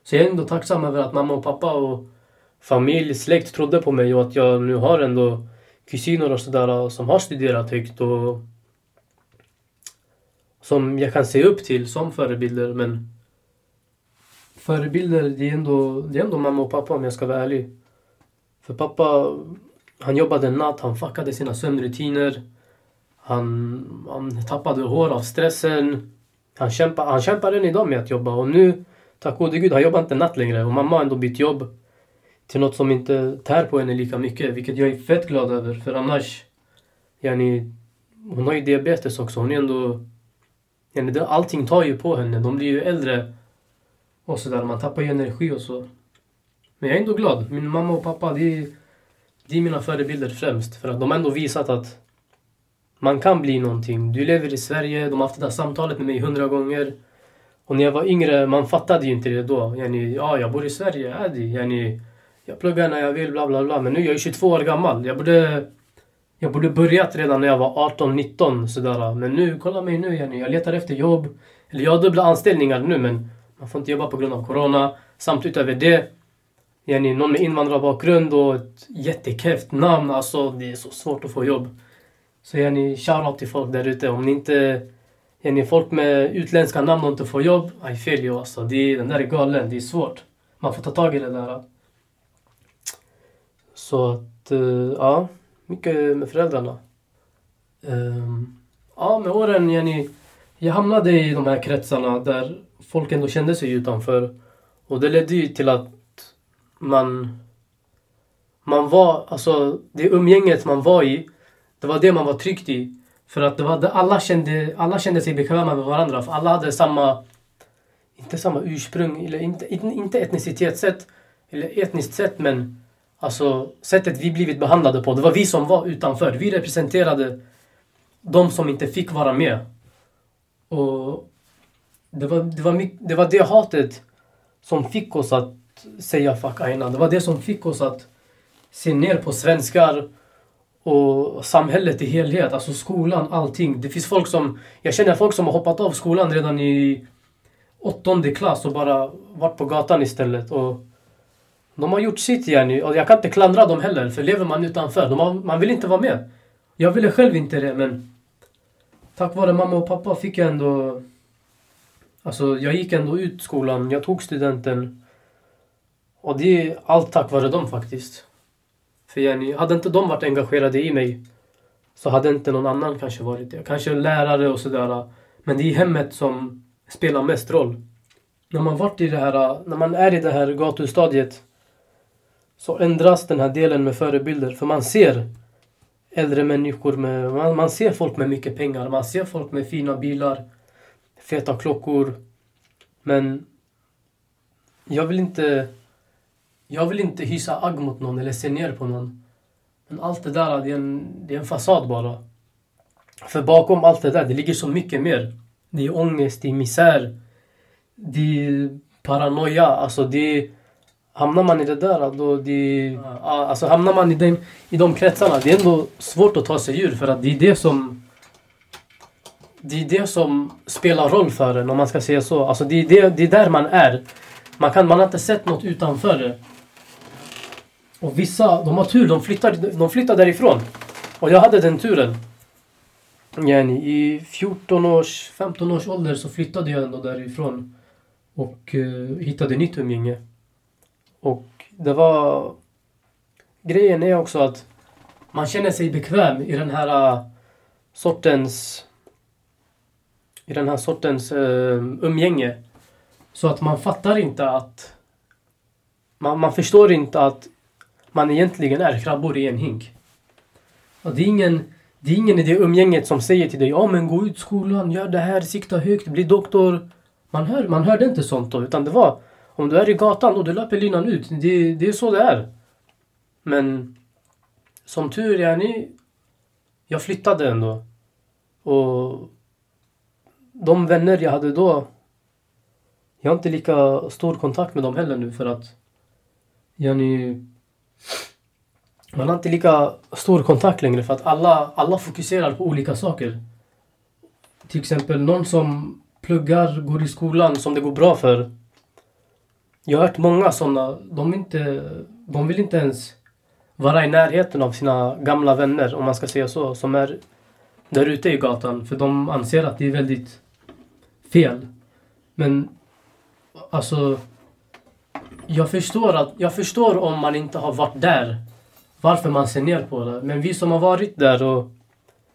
Så jag är ändå tacksam över att mamma och pappa och familj, släkt trodde på mig och att jag nu har ändå kusiner och sådär som har studerat högt och som jag kan se upp till som förebilder. Men förebilder, det är ändå, det är ändå mamma och pappa om jag ska vara ärlig. För pappa, han jobbade natt, han fuckade sina sömnrutiner. Han, han tappade hår av stressen. Han kämpar, han kämpar än idag med att jobba och nu, tack gode gud, han jobbar inte natt längre. Och mamma har ändå bytt jobb till något som inte tär på henne lika mycket. Vilket jag är fett glad över. För annars, yani, hon har ju diabetes också. Hon är ändå... Yani, allting tar ju på henne. De blir ju äldre. Och sådär. Man tappar ju energi och så. Men jag är ändå glad. Min mamma och pappa, det är, de är mina förebilder främst. För att de har ändå visat att man kan bli någonting. Du lever i Sverige, de har haft det där samtalet med mig hundra gånger. Och när jag var yngre, man fattade ju inte det då. Yani, ja, jag bor i Sverige, adi. Yani, jag pluggar när jag vill, bla bla bla. Men nu jag är 22 år gammal. Jag borde... Jag borde börjat redan när jag var 18, 19 sådär. Men nu, kolla mig nu yani. Jag letar efter jobb. Eller jag har dubbla anställningar nu men man får inte jobba på grund av Corona. Samt utöver det, yani, någon med invandrarbakgrund och ett jättekrävt namn. Alltså det är så svårt att få jobb. Så yani, shoutout till folk där ute. Om ni inte... Yani, folk med utländska namn och inte får jobb, I feel you alltså. Det, den där är galen, det är svårt. Man får ta tag i det där. Så att, eh, ja. Mycket med föräldrarna. Ehm, ja, med åren, yani, jag hamnade i de här kretsarna där folk ändå kände sig utanför. Och det ledde ju till att man... Man var, alltså det umgänget man var i, det var det man var tryggt i. För att det var det alla kände, alla kände sig bekväma med varandra. För alla hade samma, inte samma ursprung, eller inte, inte, etnicitetssätt, eller etniskt sätt, men alltså sättet vi blivit behandlade på. Det var vi som var utanför. Vi representerade de som inte fick vara med. Och det var, det, var mycket, det var det hatet som fick oss att säga fuck aina. Det var det som fick oss att se ner på svenskar och samhället i helhet. Alltså skolan, allting. Det finns folk som... Jag känner folk som har hoppat av skolan redan i åttonde klass och bara varit på gatan istället. Och de har gjort sitt yani. Och jag kan inte klandra dem heller. För lever man utanför, de har, man vill inte vara med. Jag ville själv inte det men tack vare mamma och pappa fick jag ändå... Alltså jag gick ändå ut skolan, jag tog studenten. Och det är allt tack vare dem faktiskt. För yani, hade inte de varit engagerade i mig så hade inte någon annan kanske varit det. Kanske lärare och sådär. Men det är hemmet som spelar mest roll. När man, varit i det här, när man är i det här gatustadiet så ändras den här delen med förebilder. För man ser äldre människor med... Man, man ser folk med mycket pengar. Man ser folk med fina bilar, feta klockor. Men jag vill inte... Jag vill inte hysa agg mot någon eller se ner på någon. Men allt det där, det är en, det är en fasad bara. För bakom allt det där, det ligger så mycket mer. Det är ångest, det är misär. Det är paranoia. Alltså det är hamnar man i det där, då det, alltså hamnar man i, den, i de kretsarna, det är ändå svårt att ta sig ur för att det är det som det är det som spelar roll för en om man ska säga så. Alltså det är, det, det är där man är. Man, kan, man har inte sett något utanför det. Och vissa, de har tur, de flyttar, de flyttar därifrån. Och jag hade den turen. Yani, I 14 års, 15 års ålder så flyttade jag ändå därifrån. Och uh, hittade nytt umgänge. Och det var... Grejen är också att man känner sig bekväm i den här uh, sortens... I den här sortens uh, umgänge. Så att man fattar inte att... Man, man förstår inte att man egentligen är krabbor i en hink. Och det är ingen... Det är ingen i det umgänget som säger till dig ja men gå ut skolan, gör det här, sikta högt, bli doktor. Man, hör, man hörde inte sånt då utan det var om du är i gatan och du löper linan ut, det, det är så det är. Men som tur är ni, jag flyttade ändå. Och de vänner jag hade då, jag har inte lika stor kontakt med dem heller nu för att yani, man har inte lika stor kontakt längre för att alla, alla fokuserar på olika saker. Till exempel någon som pluggar, går i skolan som det går bra för. Jag har hört många sådana. De, inte, de vill inte ens vara i närheten av sina gamla vänner, om man ska säga så, som är där ute i gatan. För de anser att det är väldigt fel. Men alltså, jag förstår, att, jag förstår om man inte har varit där. Varför man ser ner på det. Men vi som har varit där och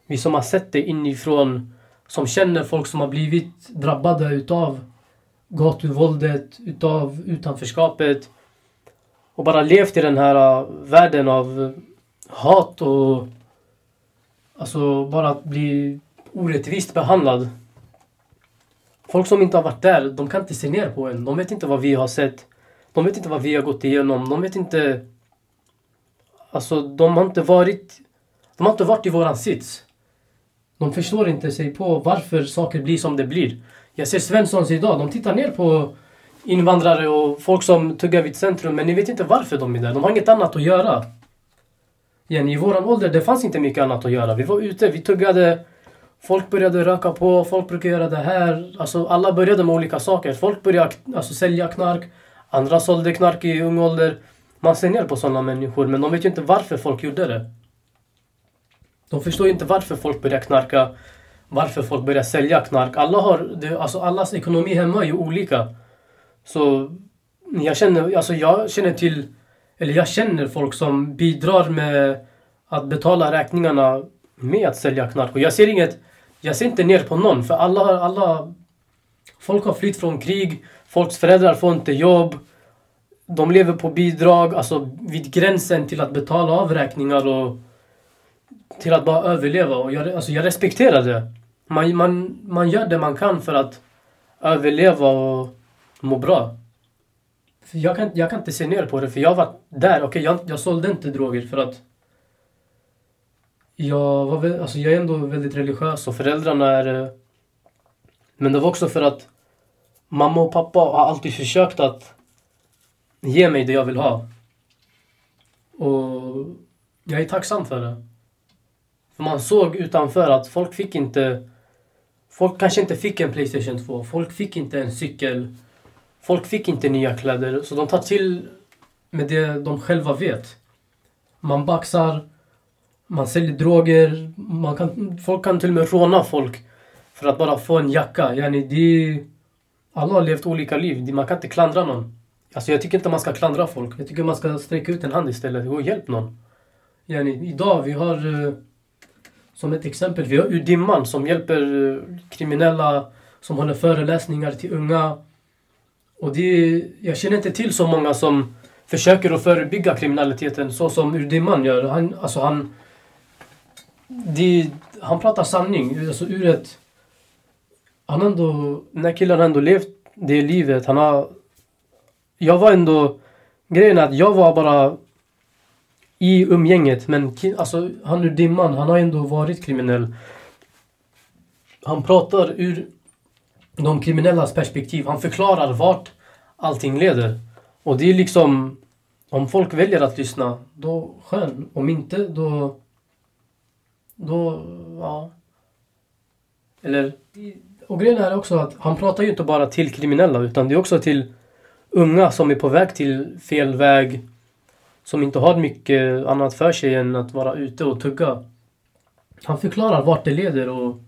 vi som har sett det inifrån, som känner folk som har blivit drabbade utav gatuvåldet, utav utanförskapet. Och bara levt i den här äh, världen av hat och alltså bara att bli orättvist behandlad. Folk som inte har varit där, de kan inte se ner på en. De vet inte vad vi har sett. De vet inte vad vi har gått igenom. De vet inte... Alltså, de har inte varit... De har inte varit i våran sits. De förstår inte sig på varför saker blir som det blir. Jag ser Svenssons idag, de tittar ner på invandrare och folk som tuggar vid centrum men ni vet inte varför de är där. De har inget annat att göra. Igen, I våran ålder det fanns inte mycket annat att göra. Vi var ute, vi tuggade. Folk började röka på, folk brukade göra det här. Alltså alla började med olika saker. Folk började alltså, sälja knark. Andra sålde knark i ung ålder. Man ser ner på sådana människor men de vet ju inte varför folk gjorde det. De förstår inte varför folk började knarka varför folk börjar sälja knark. Alla har, det, alltså allas ekonomi hemma är ju olika. Så jag känner, alltså jag känner till, eller jag känner folk som bidrar med att betala räkningarna med att sälja knark. Och jag ser inget, jag ser inte ner på någon för alla har, alla, folk har flytt från krig, folks föräldrar får inte jobb. De lever på bidrag, alltså vid gränsen till att betala av räkningar och till att bara överleva. Och jag, alltså jag respekterar det. Man, man, man gör det man kan för att överleva och må bra. För jag, kan, jag kan inte se ner på det, för jag var där. Okej, okay, jag, jag sålde inte droger för att jag, var, alltså jag är ändå väldigt religiös och föräldrarna är... Eh, men det var också för att mamma och pappa har alltid försökt att ge mig det jag vill ha. Och jag är tacksam för det. För man såg utanför att folk fick inte... Folk kanske inte fick en Playstation 2. Folk fick inte en cykel. Folk fick inte nya kläder. Så de tar till med det de själva vet. Man baxar, man säljer droger, man kan, folk kan till och med råna folk för att bara få en jacka. Yani det, alla har levt olika liv. Man kan inte klandra någon. Alltså jag tycker inte man ska klandra folk. Jag tycker man ska sträcka ut en hand istället och hjälpa någon. Yani, idag vi har eh, som ett exempel, vi har Udimman som hjälper eh, kriminella som håller föreläsningar till unga. Och det, jag känner inte till så många som försöker att förebygga kriminaliteten så som Udimman gör. Han, alltså han, det, han pratar sanning. Alltså ur ett... Han ändå, den här killen har ändå levt det livet. Han har... Jag var ändå... Grejen är att jag var bara i umgänget. Men alltså, han ur dimman, han har ändå varit kriminell. Han pratar ur de kriminellas perspektiv. Han förklarar vart allting leder. Och det är liksom... Om folk väljer att lyssna, då skön. Om inte, då... Då, ja. Eller... Och grejen är också att han pratar ju inte bara till kriminella utan det är också till unga som är på väg till fel väg som inte har mycket annat för sig än att vara ute och tugga. Han förklarar vart det leder och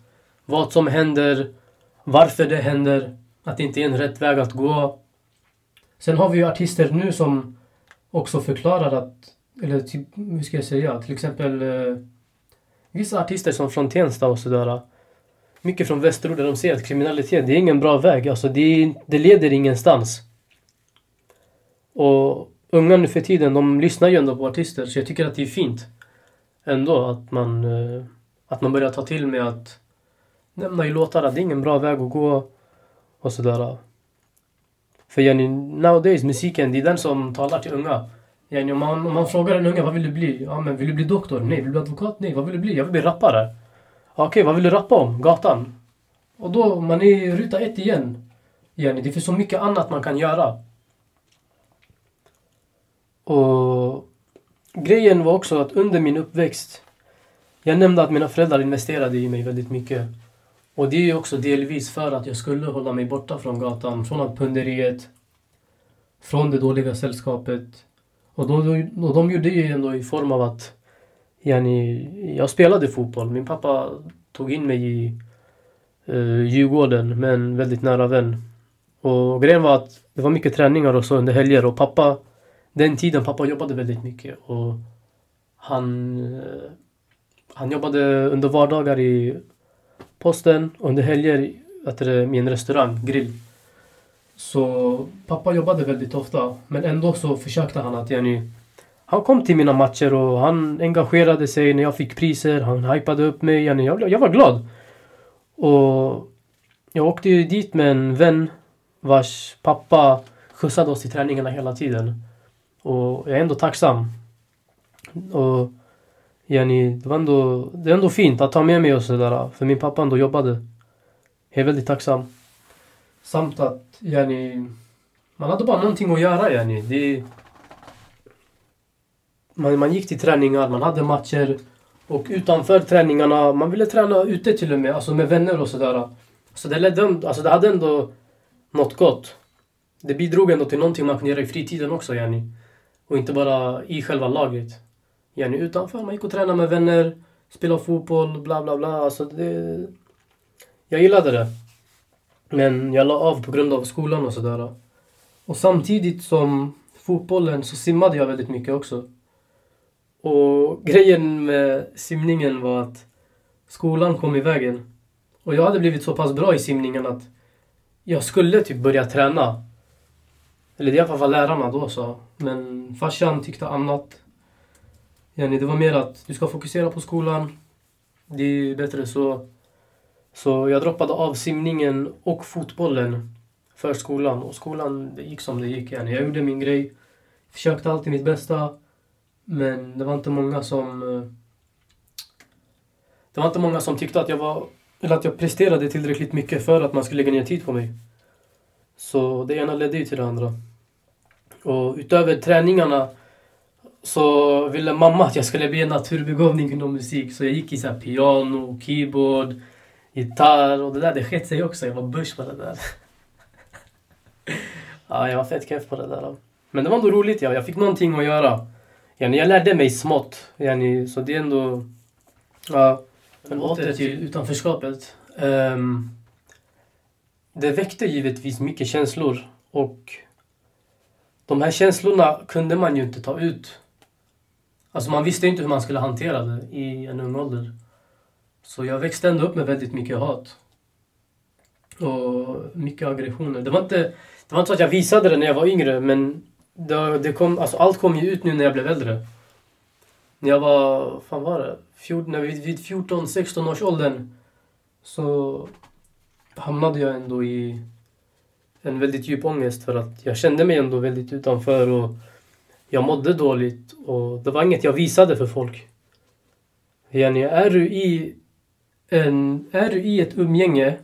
vad som händer, varför det händer, att det inte är en rätt väg att gå. Sen har vi ju artister nu som också förklarar att, eller typ, hur ska jag säga, till exempel eh, vissa artister som från Tensta och sådär. Mycket från Västerort där de säger att kriminalitet, det är ingen bra väg. Alltså det, det leder ingenstans. Och unga nu för tiden, de lyssnar ju ändå på artister. Så jag tycker att det är fint ändå att man, eh, att man börjar ta till med att nämna i låtar att det är ingen bra väg att gå och sådär. För yani, nowadays, musiken, det är den som talar till unga. Yani, om, man, om man frågar en unge, vad vill du bli? Ja, men vill du bli doktor? Nej. Vill du bli advokat? Nej. Vad vill du bli? Jag vill bli rappare. Okej, okay, vad vill du rappa om? Gatan? Och då, man är i ruta ett igen. Yani, det finns så mycket annat man kan göra. Och grejen var också att under min uppväxt, jag nämnde att mina föräldrar investerade i mig väldigt mycket. Och det är också delvis för att jag skulle hålla mig borta från gatan, från punderiet, från det dåliga sällskapet. Och, då, och de gjorde det ändå i form av att yani, jag spelade fotboll. Min pappa tog in mig i uh, Djurgården med en väldigt nära vän. Och grejen var att det var mycket träningar och så under helger och pappa den tiden pappa jobbade väldigt mycket och han, eh, han jobbade under vardagar i posten och under helger med en restaurang, grill. Så pappa jobbade väldigt ofta men ändå så försökte han att yani, han kom till mina matcher och han engagerade sig när jag fick priser. Han hypade upp mig. Yani, jag, jag var glad. Och jag åkte ju dit med en vän vars pappa skjutsade oss till träningarna hela tiden. Och jag är ändå tacksam. Och yani, det, var ändå, det är ändå fint att ta med mig och sådär. För min pappa ändå jobbade. Jag är väldigt tacksam. Samt att yani, man hade bara någonting att göra. Yani. Det, man, man gick till träningar, man hade matcher. Och utanför träningarna, man ville träna ute till och med, alltså med vänner och sådär. Så det, ledde, alltså det hade ändå något gott. Det bidrog ändå till någonting man kunde göra i fritiden också. Yani. Och inte bara i själva laget. Yani utanför. Man gick och tränade med vänner, spelade fotboll, bla bla bla. Alltså det... Jag gillade det. Men jag la av på grund av skolan och sådär. Och samtidigt som fotbollen så simmade jag väldigt mycket också. Och grejen med simningen var att skolan kom i vägen. Och jag hade blivit så pass bra i simningen att jag skulle typ börja träna. Eller det är i alla fall lärarna då sa. Men farsan tyckte annat. Jenny, det var mer att du ska fokusera på skolan. Det är bättre så. Så jag droppade av simningen och fotbollen för skolan. Och skolan, det gick som det gick. Jag gjorde min grej. Försökte alltid mitt bästa. Men det var inte många som... Det var inte många som tyckte att jag var eller att jag presterade tillräckligt mycket för att man skulle lägga ner tid på mig. Så det ena ledde ju till det andra. Och utöver träningarna så ville mamma att jag skulle bli en naturbegåvning inom musik. Så jag gick i så piano, keyboard, gitarr och det där det skett sig också. Jag var börs på det där. ja, jag var fett keff på det där. Men det var ändå roligt. Ja. Jag fick någonting att göra. Yani, jag lärde mig smått. Yani, så det är ändå... Ja. Men åter till utanförskapet. Um, det väckte givetvis mycket känslor. Och de här känslorna kunde man ju inte ta ut. Alltså man visste inte hur man skulle hantera det i en ung ålder. Så jag växte ändå upp med väldigt mycket hat. Och mycket aggressioner. Det var inte, det var inte så att jag visade det när jag var yngre men det, det kom, alltså allt kom ju ut nu när jag blev äldre. När jag var, fan var det? 14, när vid, vid 14-16 års åldern så hamnade jag ändå i en väldigt djup ångest för att jag kände mig ändå väldigt utanför och jag mådde dåligt och det var inget jag visade för folk. Yani, är du i en, är du i ett umgänge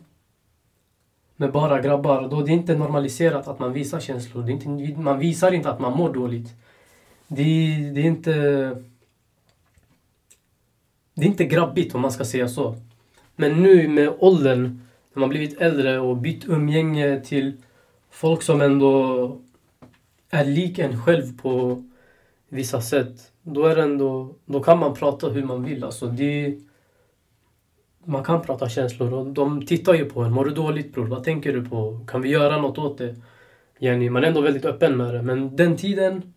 med bara grabbar, då det är inte normaliserat att man visar känslor. Det är inte, man visar inte att man mår dåligt. Det, det är inte... Det är inte grabbigt om man ska säga så. Men nu med åldern, när man blivit äldre och bytt umgänge till folk som ändå är lik en själv på vissa sätt. Då, är ändå, då kan man prata hur man vill. Alltså det, man kan prata känslor och de tittar ju på en. Mår du dåligt bror? Vad tänker du på? Kan vi göra något åt det? Jenny, man är ändå väldigt öppen med det. Men den tiden,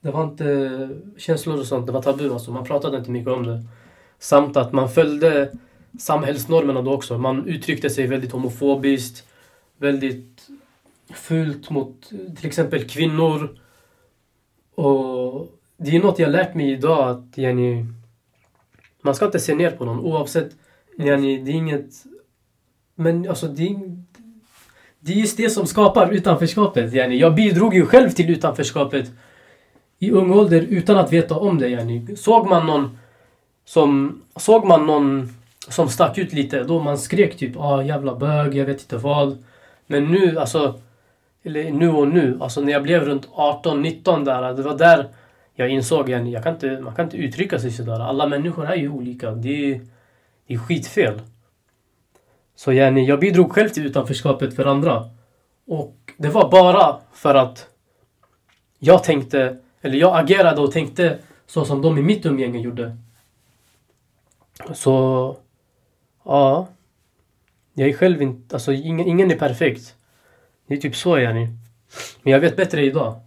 det var inte känslor och sånt. Det var tabu alltså. Man pratade inte mycket om det. Samt att man följde samhällsnormerna då också. Man uttryckte sig väldigt homofobiskt. Väldigt fult mot till exempel kvinnor. Och det är något jag lärt mig idag att Jenny, man ska inte se ner på någon oavsett Mm. Yani, det är inget... Men alltså det är, det är just det som skapar utanförskapet. Yani. Jag bidrog ju själv till utanförskapet i ung ålder utan att veta om det. Yani. Såg man någon som, såg man någon som stack ut lite, då man skrek typ ah jävla bög, jag vet inte vad. Men nu, alltså, eller nu och nu, alltså när jag blev runt 18-19 där, det var där jag insåg igen, jag kan inte, man kan inte uttrycka sig sådär. Alla människor är ju olika. Det är, är skitfel. Så yani, jag bidrog själv till utanförskapet för andra. Och det var bara för att jag tänkte, eller jag agerade och tänkte så som de i mitt umgänge gjorde. Så, ja. Jag är själv inte, alltså ingen, ingen är perfekt. Det är typ så yani. Men jag vet bättre idag.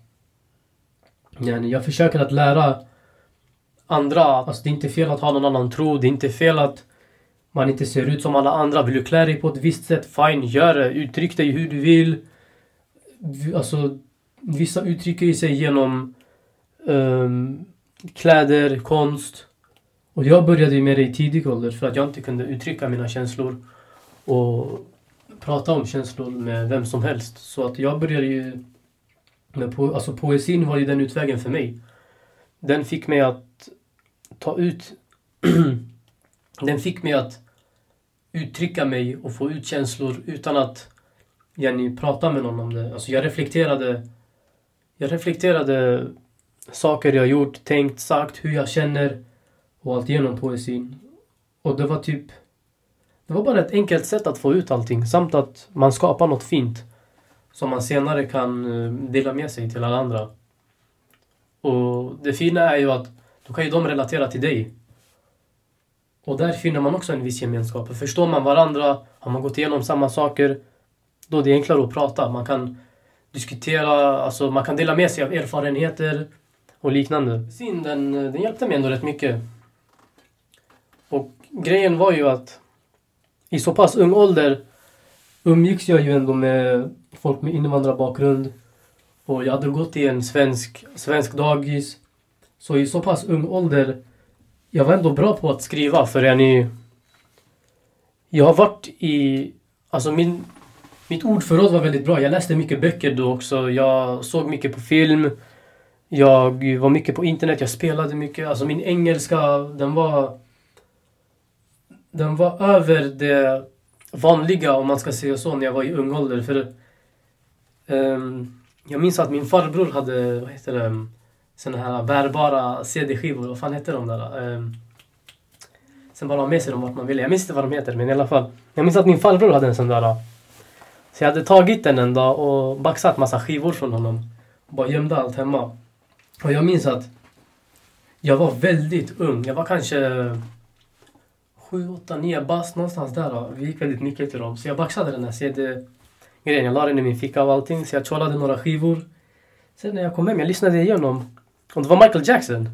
Yani, jag försöker att lära andra, alltså det är inte fel att ha någon annan tro, det är inte fel att man inte ser ut som alla andra. Vill du klä dig på ett visst sätt? Fine, gör det. Uttryck dig hur du vill. Alltså, vissa uttrycker sig genom um, kläder, konst. Och jag började med det i tidig ålder för att jag inte kunde uttrycka mina känslor och prata om känslor med vem som helst. Så att jag började ju med po alltså poesin var ju den utvägen för mig. Den fick mig att ta ut den fick mig att uttrycka mig och få ut känslor utan att Jenny prata med någon om det. Alltså jag reflekterade jag reflekterade saker jag gjort, tänkt, sagt, hur jag känner och allt genom poesin. Och det var typ det var bara ett enkelt sätt att få ut allting samt att man skapar något fint som man senare kan eh, dela med sig till alla andra. Och det fina är ju att då kan ju de relatera till dig. Och där finner man också en viss gemenskap. För förstår man varandra, har man gått igenom samma saker, då är det enklare att prata. Man kan diskutera, alltså man kan dela med sig av erfarenheter och liknande. Sin, den, den hjälpte mig ändå rätt mycket. Och grejen var ju att i så pass ung ålder umgicks jag ju ändå med folk med invandrarbakgrund. Och jag hade gått i en svensk, svensk dagis. Så i så pass ung ålder jag var ändå bra på att skriva för jag Jag har varit i... Alltså min... Mitt ordförråd var väldigt bra. Jag läste mycket böcker då också. Jag såg mycket på film. Jag var mycket på internet. Jag spelade mycket. Alltså min engelska, den var... den var över det vanliga om man ska säga så när jag var i ung ålder. För um, jag minns att min farbror hade, vad heter det, såna här bärbara CD-skivor. Vad fan hette de där? Eh, um, sen bara ha med sig dem vart man ville. Jag minns inte vad de heter men i alla fall. Jag minns att min farbror hade en sån där. Eh. Så jag hade tagit den en dag och baxat massa skivor från honom. Och bara gömde allt hemma. Och jag minns att jag var väldigt ung. Jag var kanske 7, 8, 9 bast någonstans där. Eh. Vi gick väldigt mycket till dem. Så jag baxade den här CD-grejen. Jag la den i min ficka och allting. Så jag tjollade några skivor. Sen när jag kom hem, jag lyssnade igenom. Om det var Michael Jackson.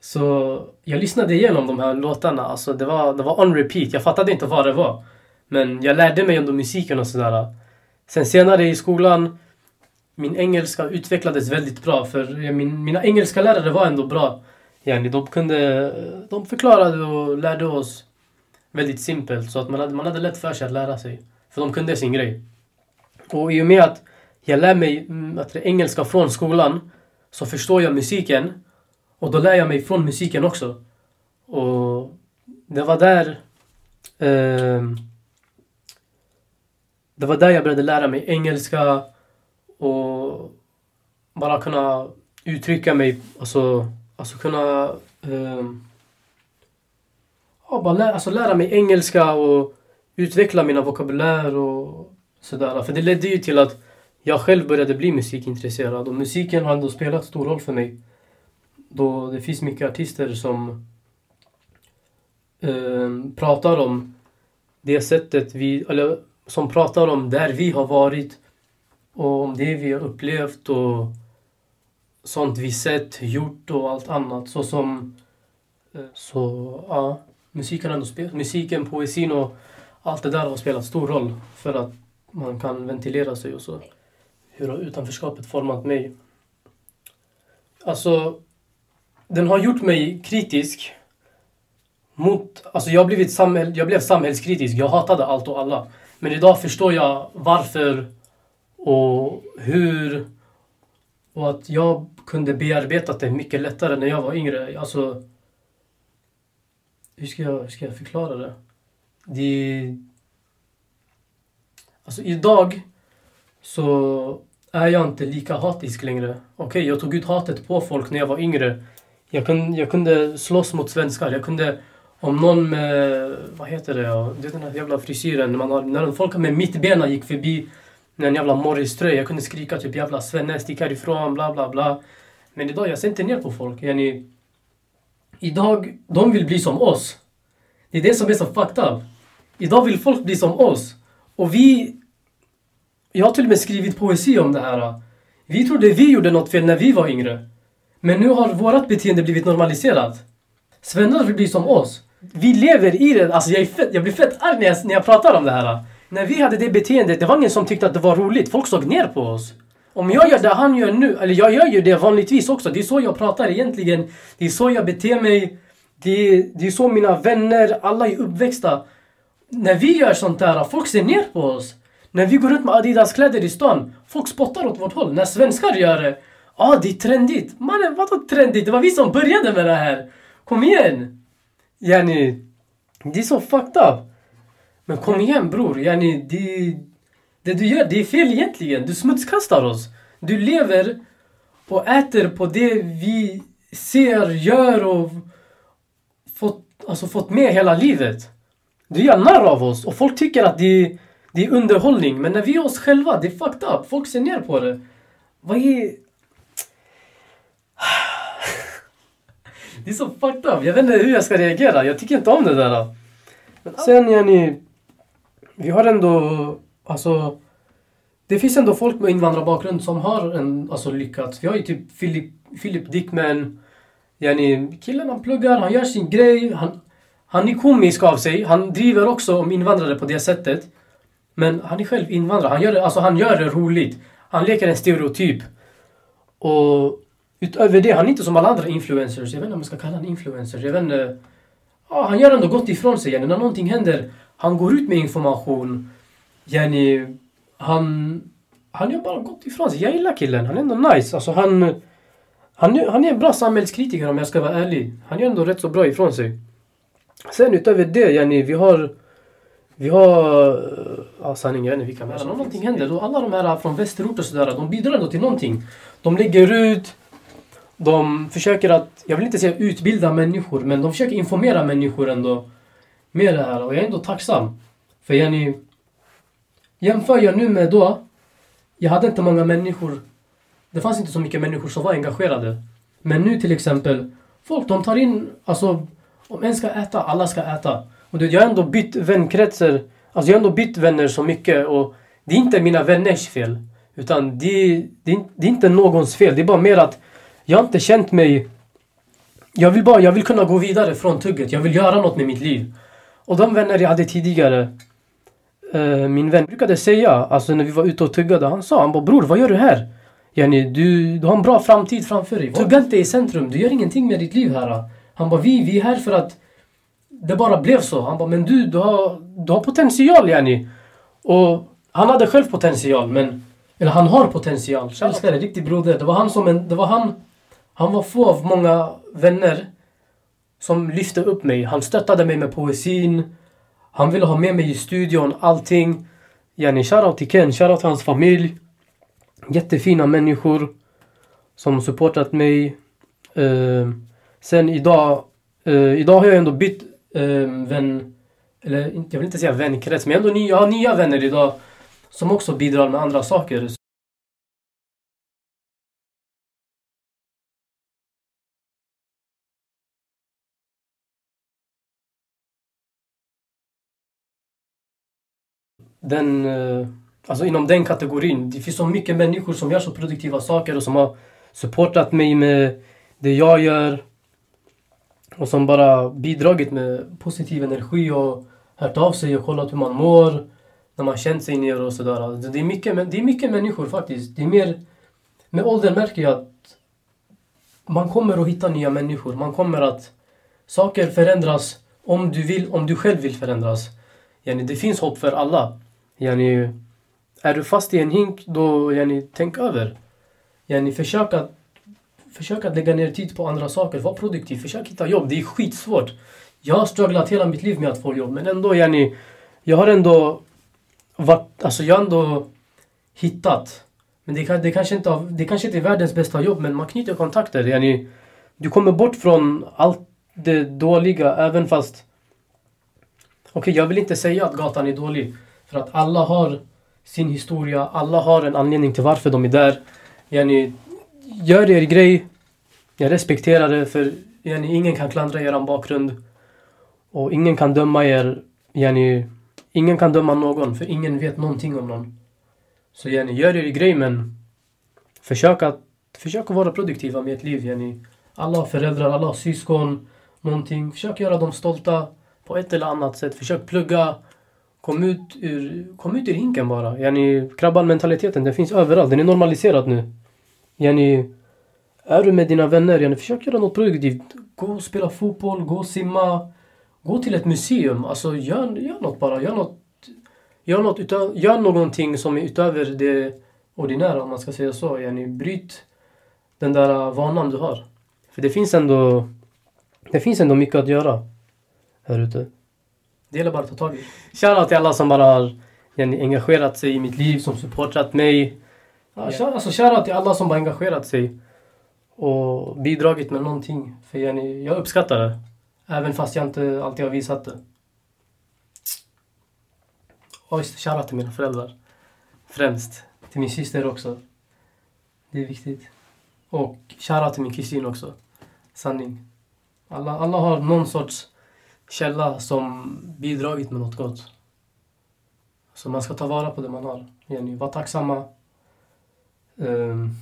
Så jag lyssnade igenom de här låtarna. Alltså det var, det var on repeat. Jag fattade inte vad det var. Men jag lärde mig ändå musiken och sådär. Sen senare i skolan, min engelska utvecklades väldigt bra. För min, mina engelska lärare var ändå bra. Yani, de, kunde, de förklarade och lärde oss väldigt simpelt. Så att man hade, man hade lätt för sig att lära sig. För de kunde sin grej. Och i och med att jag lär mig mm, att engelska från skolan så förstår jag musiken. Och då lär jag mig från musiken också. Och det var där... Eh, det var där jag började lära mig engelska och bara kunna uttrycka mig. Alltså, alltså kunna... Eh, ja, bara lära, alltså lära mig engelska och utveckla mina vokabulär och sådär. För det ledde ju till att jag själv började bli musikintresserad och musiken har ändå spelat stor roll för mig. Då det finns mycket artister som eh, pratar om det sättet vi, eller som pratar om där vi har varit och om det vi har upplevt och sånt vi sett, gjort och allt annat. Så som... Eh, så ja, musiken, ändå spel, musiken, poesin och allt det där har spelat stor roll för att man kan ventilera sig och så. Hur har utanförskapet format mig? Alltså, den har gjort mig kritisk mot... Alltså jag, blivit samhäll, jag blev samhällskritisk. Jag hatade allt och alla. Men idag förstår jag varför och hur och att jag kunde bearbeta det mycket lättare när jag var yngre. Alltså, hur ska jag, hur ska jag förklara det? det alltså idag så är jag inte lika hatisk längre. Okej, okay, jag tog ut hatet på folk när jag var yngre. Jag kunde, jag kunde slåss mot svenskar. Jag kunde om någon med, vad heter det, det är den här jävla frisyren. Man har, när folk med mittbena gick förbi med en jävla Morris-tröja. Jag kunde skrika typ jävla svenne, stick härifrån, bla bla bla. Men idag, jag ser inte ner på folk. Yani, idag, de vill bli som oss. Det är det som är så fucked up. Idag vill folk bli som oss. Och vi... Jag har till och med skrivit poesi om det här. Vi trodde vi gjorde något fel när vi var yngre. Men nu har vårt beteende blivit normaliserat. Svennar vill bli som oss. Vi lever i det. Alltså jag, är fett, jag blir fett arg när jag, när jag pratar om det här. När vi hade det beteendet, det var ingen som tyckte att det var roligt. Folk såg ner på oss. Om jag gör det han gör nu, eller jag gör ju det vanligtvis också. Det är så jag pratar egentligen. Det är så jag beter mig. Det, det är så mina vänner, alla är uppväxta. När vi gör sånt där, folk ser ner på oss. När vi går runt med Adidas-kläder i stan, folk spottar åt vårt håll. När svenskar gör det, ja ah, det är trendigt. Mannen vadå trendigt? Det var vi som började med det här. Kom igen! Yani, det är så fucked up. Men kom igen bror, yani, det, det du gör, det är fel egentligen. Du smutskastar oss. Du lever och äter på det vi ser, gör och fått, alltså fått med hela livet. Du gör narr av oss och folk tycker att det, det är underhållning. Men när vi är oss själva, det är fucked up. Folk ser ner på det. Vad är... Det är så fucked up. Jag vet inte hur jag ska reagera. Jag tycker inte om det där. Men sen yani... Vi har ändå... Alltså... Det finns ändå folk med invandrarbakgrund som har en, alltså, lyckats. Vi har ju typ Philip, Philip Dickman. Yani, killen han pluggar, han gör sin grej. Han, han är komisk av sig. Han driver också om invandrare på det sättet. Men han är själv invandrare. Han gör det, alltså, han gör det roligt. Han leker en stereotyp. Och Utöver det, han är inte som alla andra influencers. Jag vet inte om man ska kalla honom influencer. Jag vet inte. Ja, han gör ändå gott ifrån sig. Yani, när någonting händer, han går ut med information. Yani, han, han gör bara gott ifrån sig. Jag gillar killen. Han är ändå nice. Alltså, han, han, han är en bra samhällskritiker om jag ska vara ärlig. Han gör ändå rätt så bra ifrån sig. Sen utöver det, yani, vi har... Vi har... Ja, sanningen, jag vet inte vilka mer som någonting händer. Då alla de här från västerort och sådär, de bidrar ändå till någonting. De lägger ut... De försöker att, jag vill inte säga utbilda människor, men de försöker informera människor ändå med det här. Och jag är ändå tacksam. För yani... Jämför jag nu med då, jag hade inte många människor. Det fanns inte så mycket människor som var engagerade. Men nu till exempel, folk de tar in, alltså om en ska äta, alla ska äta. Och jag har ändå bytt vänkretsar. Alltså jag har ändå bytt vänner så mycket och det är inte mina vänners fel. Utan det, det, det är inte någons fel. Det är bara mer att jag har inte känt mig... Jag vill bara, jag vill kunna gå vidare från tugget. Jag vill göra något med mitt liv. Och de vänner jag hade tidigare. eh, min vän brukade säga, alltså när vi var ute och tuggade, han sa han bara bror vad gör du här? Yani, du, du har en bra framtid framför dig. Tugga inte i centrum, du gör ingenting med ditt liv här. Han bara vi, vi är här för att det bara blev så. Han bara men du, du har, du har potential yani. Och han hade själv potential men eller han har potential. Jag älskar det, riktig broder. Det var han som en, det var han. Han var få av många vänner som lyfte upp mig. Han stöttade mig med poesin. Han ville ha med mig i studion, allting. Yani shoutout till Ken, shoutout till hans familj. Jättefina människor som supportat mig. Uh, sen idag, uh, idag har jag ändå bytt Ehm, vän, eller jag vill inte säga vänkrets, men ändå nya, jag har nya vänner idag som också bidrar med andra saker. Den, eh, alltså inom den kategorin. Det finns så mycket människor som gör så produktiva saker och som har supportat mig med det jag gör. Och som bara bidragit med positiv energi och hört av sig och kollat hur man mår när man känt sig ner och sådär. Alltså, det, är mycket, det är mycket människor faktiskt. Det är mer... Med åldern märker jag att man kommer att hitta nya människor. Man kommer att... Saker förändras om du vill, om du själv vill förändras. Yani, det finns hopp för alla. Yani, är du fast i en hink, då yani, tänk över. Yani, försök, att, försök att lägga ner tid på andra saker. Var produktiv. Försök hitta jobb. Det är skitsvårt. Jag har strugglat hela mitt liv med att få jobb. Men ändå, yani, jag har ändå varit, alltså jag har ändå hittat. Men det, det, kanske inte, det kanske inte är världens bästa jobb men man knyter kontakter. Yani, du kommer bort från allt det dåliga även fast... Okej, okay, jag vill inte säga att gatan är dålig. För att alla har sin historia, alla har en anledning till varför de är där. Yani, gör er grej. Jag respekterar det för yani, ingen kan klandra er bakgrund. Och ingen kan döma er. Yani, Ingen kan döma någon, för ingen vet någonting om någon. Så yani, gör er grej men försök att, försök att vara produktiva med ert liv. Yani. Alla har föräldrar, alla har syskon, någonting. Försök göra dem stolta på ett eller annat sätt. Försök plugga. Kom ut ur, kom ut ur hinken bara. Yani, krabban-mentaliteten, den finns överallt. Den är normaliserad nu. Yani, är du med dina vänner, yani, försök göra något produktivt. Gå och spela fotboll, gå och simma. Gå till ett museum. Alltså gör, gör något bara. Gör, något, gör, något utö, gör någonting som är utöver det ordinära om man ska säga så. Yani, bryt den där vanan du har. För det finns ändå det finns ändå mycket att göra här ute. Det gäller bara att ta tag i. Shoutout till alla som bara har yani, engagerat sig i mitt liv, som supportat mig. Ja, yeah. Alltså shoutout till alla som har engagerat sig och bidragit med någonting. För yani, jag uppskattar det. Även fast jag inte alltid har visat det. Och shoutout till mina föräldrar. Främst. Till min syster också. Det är viktigt. Och shoutout till min kusin också. Sanning. Alla, alla har någon sorts källa som bidragit med något gott. Så man ska ta vara på det man har. Yani, var tacksamma. Ehm, um,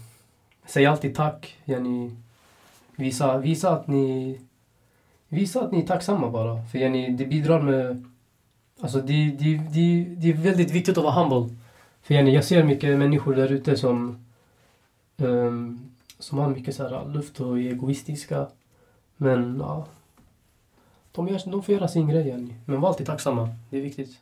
säg alltid tack. Yani, visa, visa att ni Visa att ni är tacksamma bara. För yani, det bidrar med... Alltså det, det, det, det är väldigt viktigt att vara humble. För yani, jag ser mycket människor där ute som... Um, som har mycket så här luft och är egoistiska. Men ja... De, gör, de får göra sin grej yani. Men var alltid tacksamma. Det är viktigt.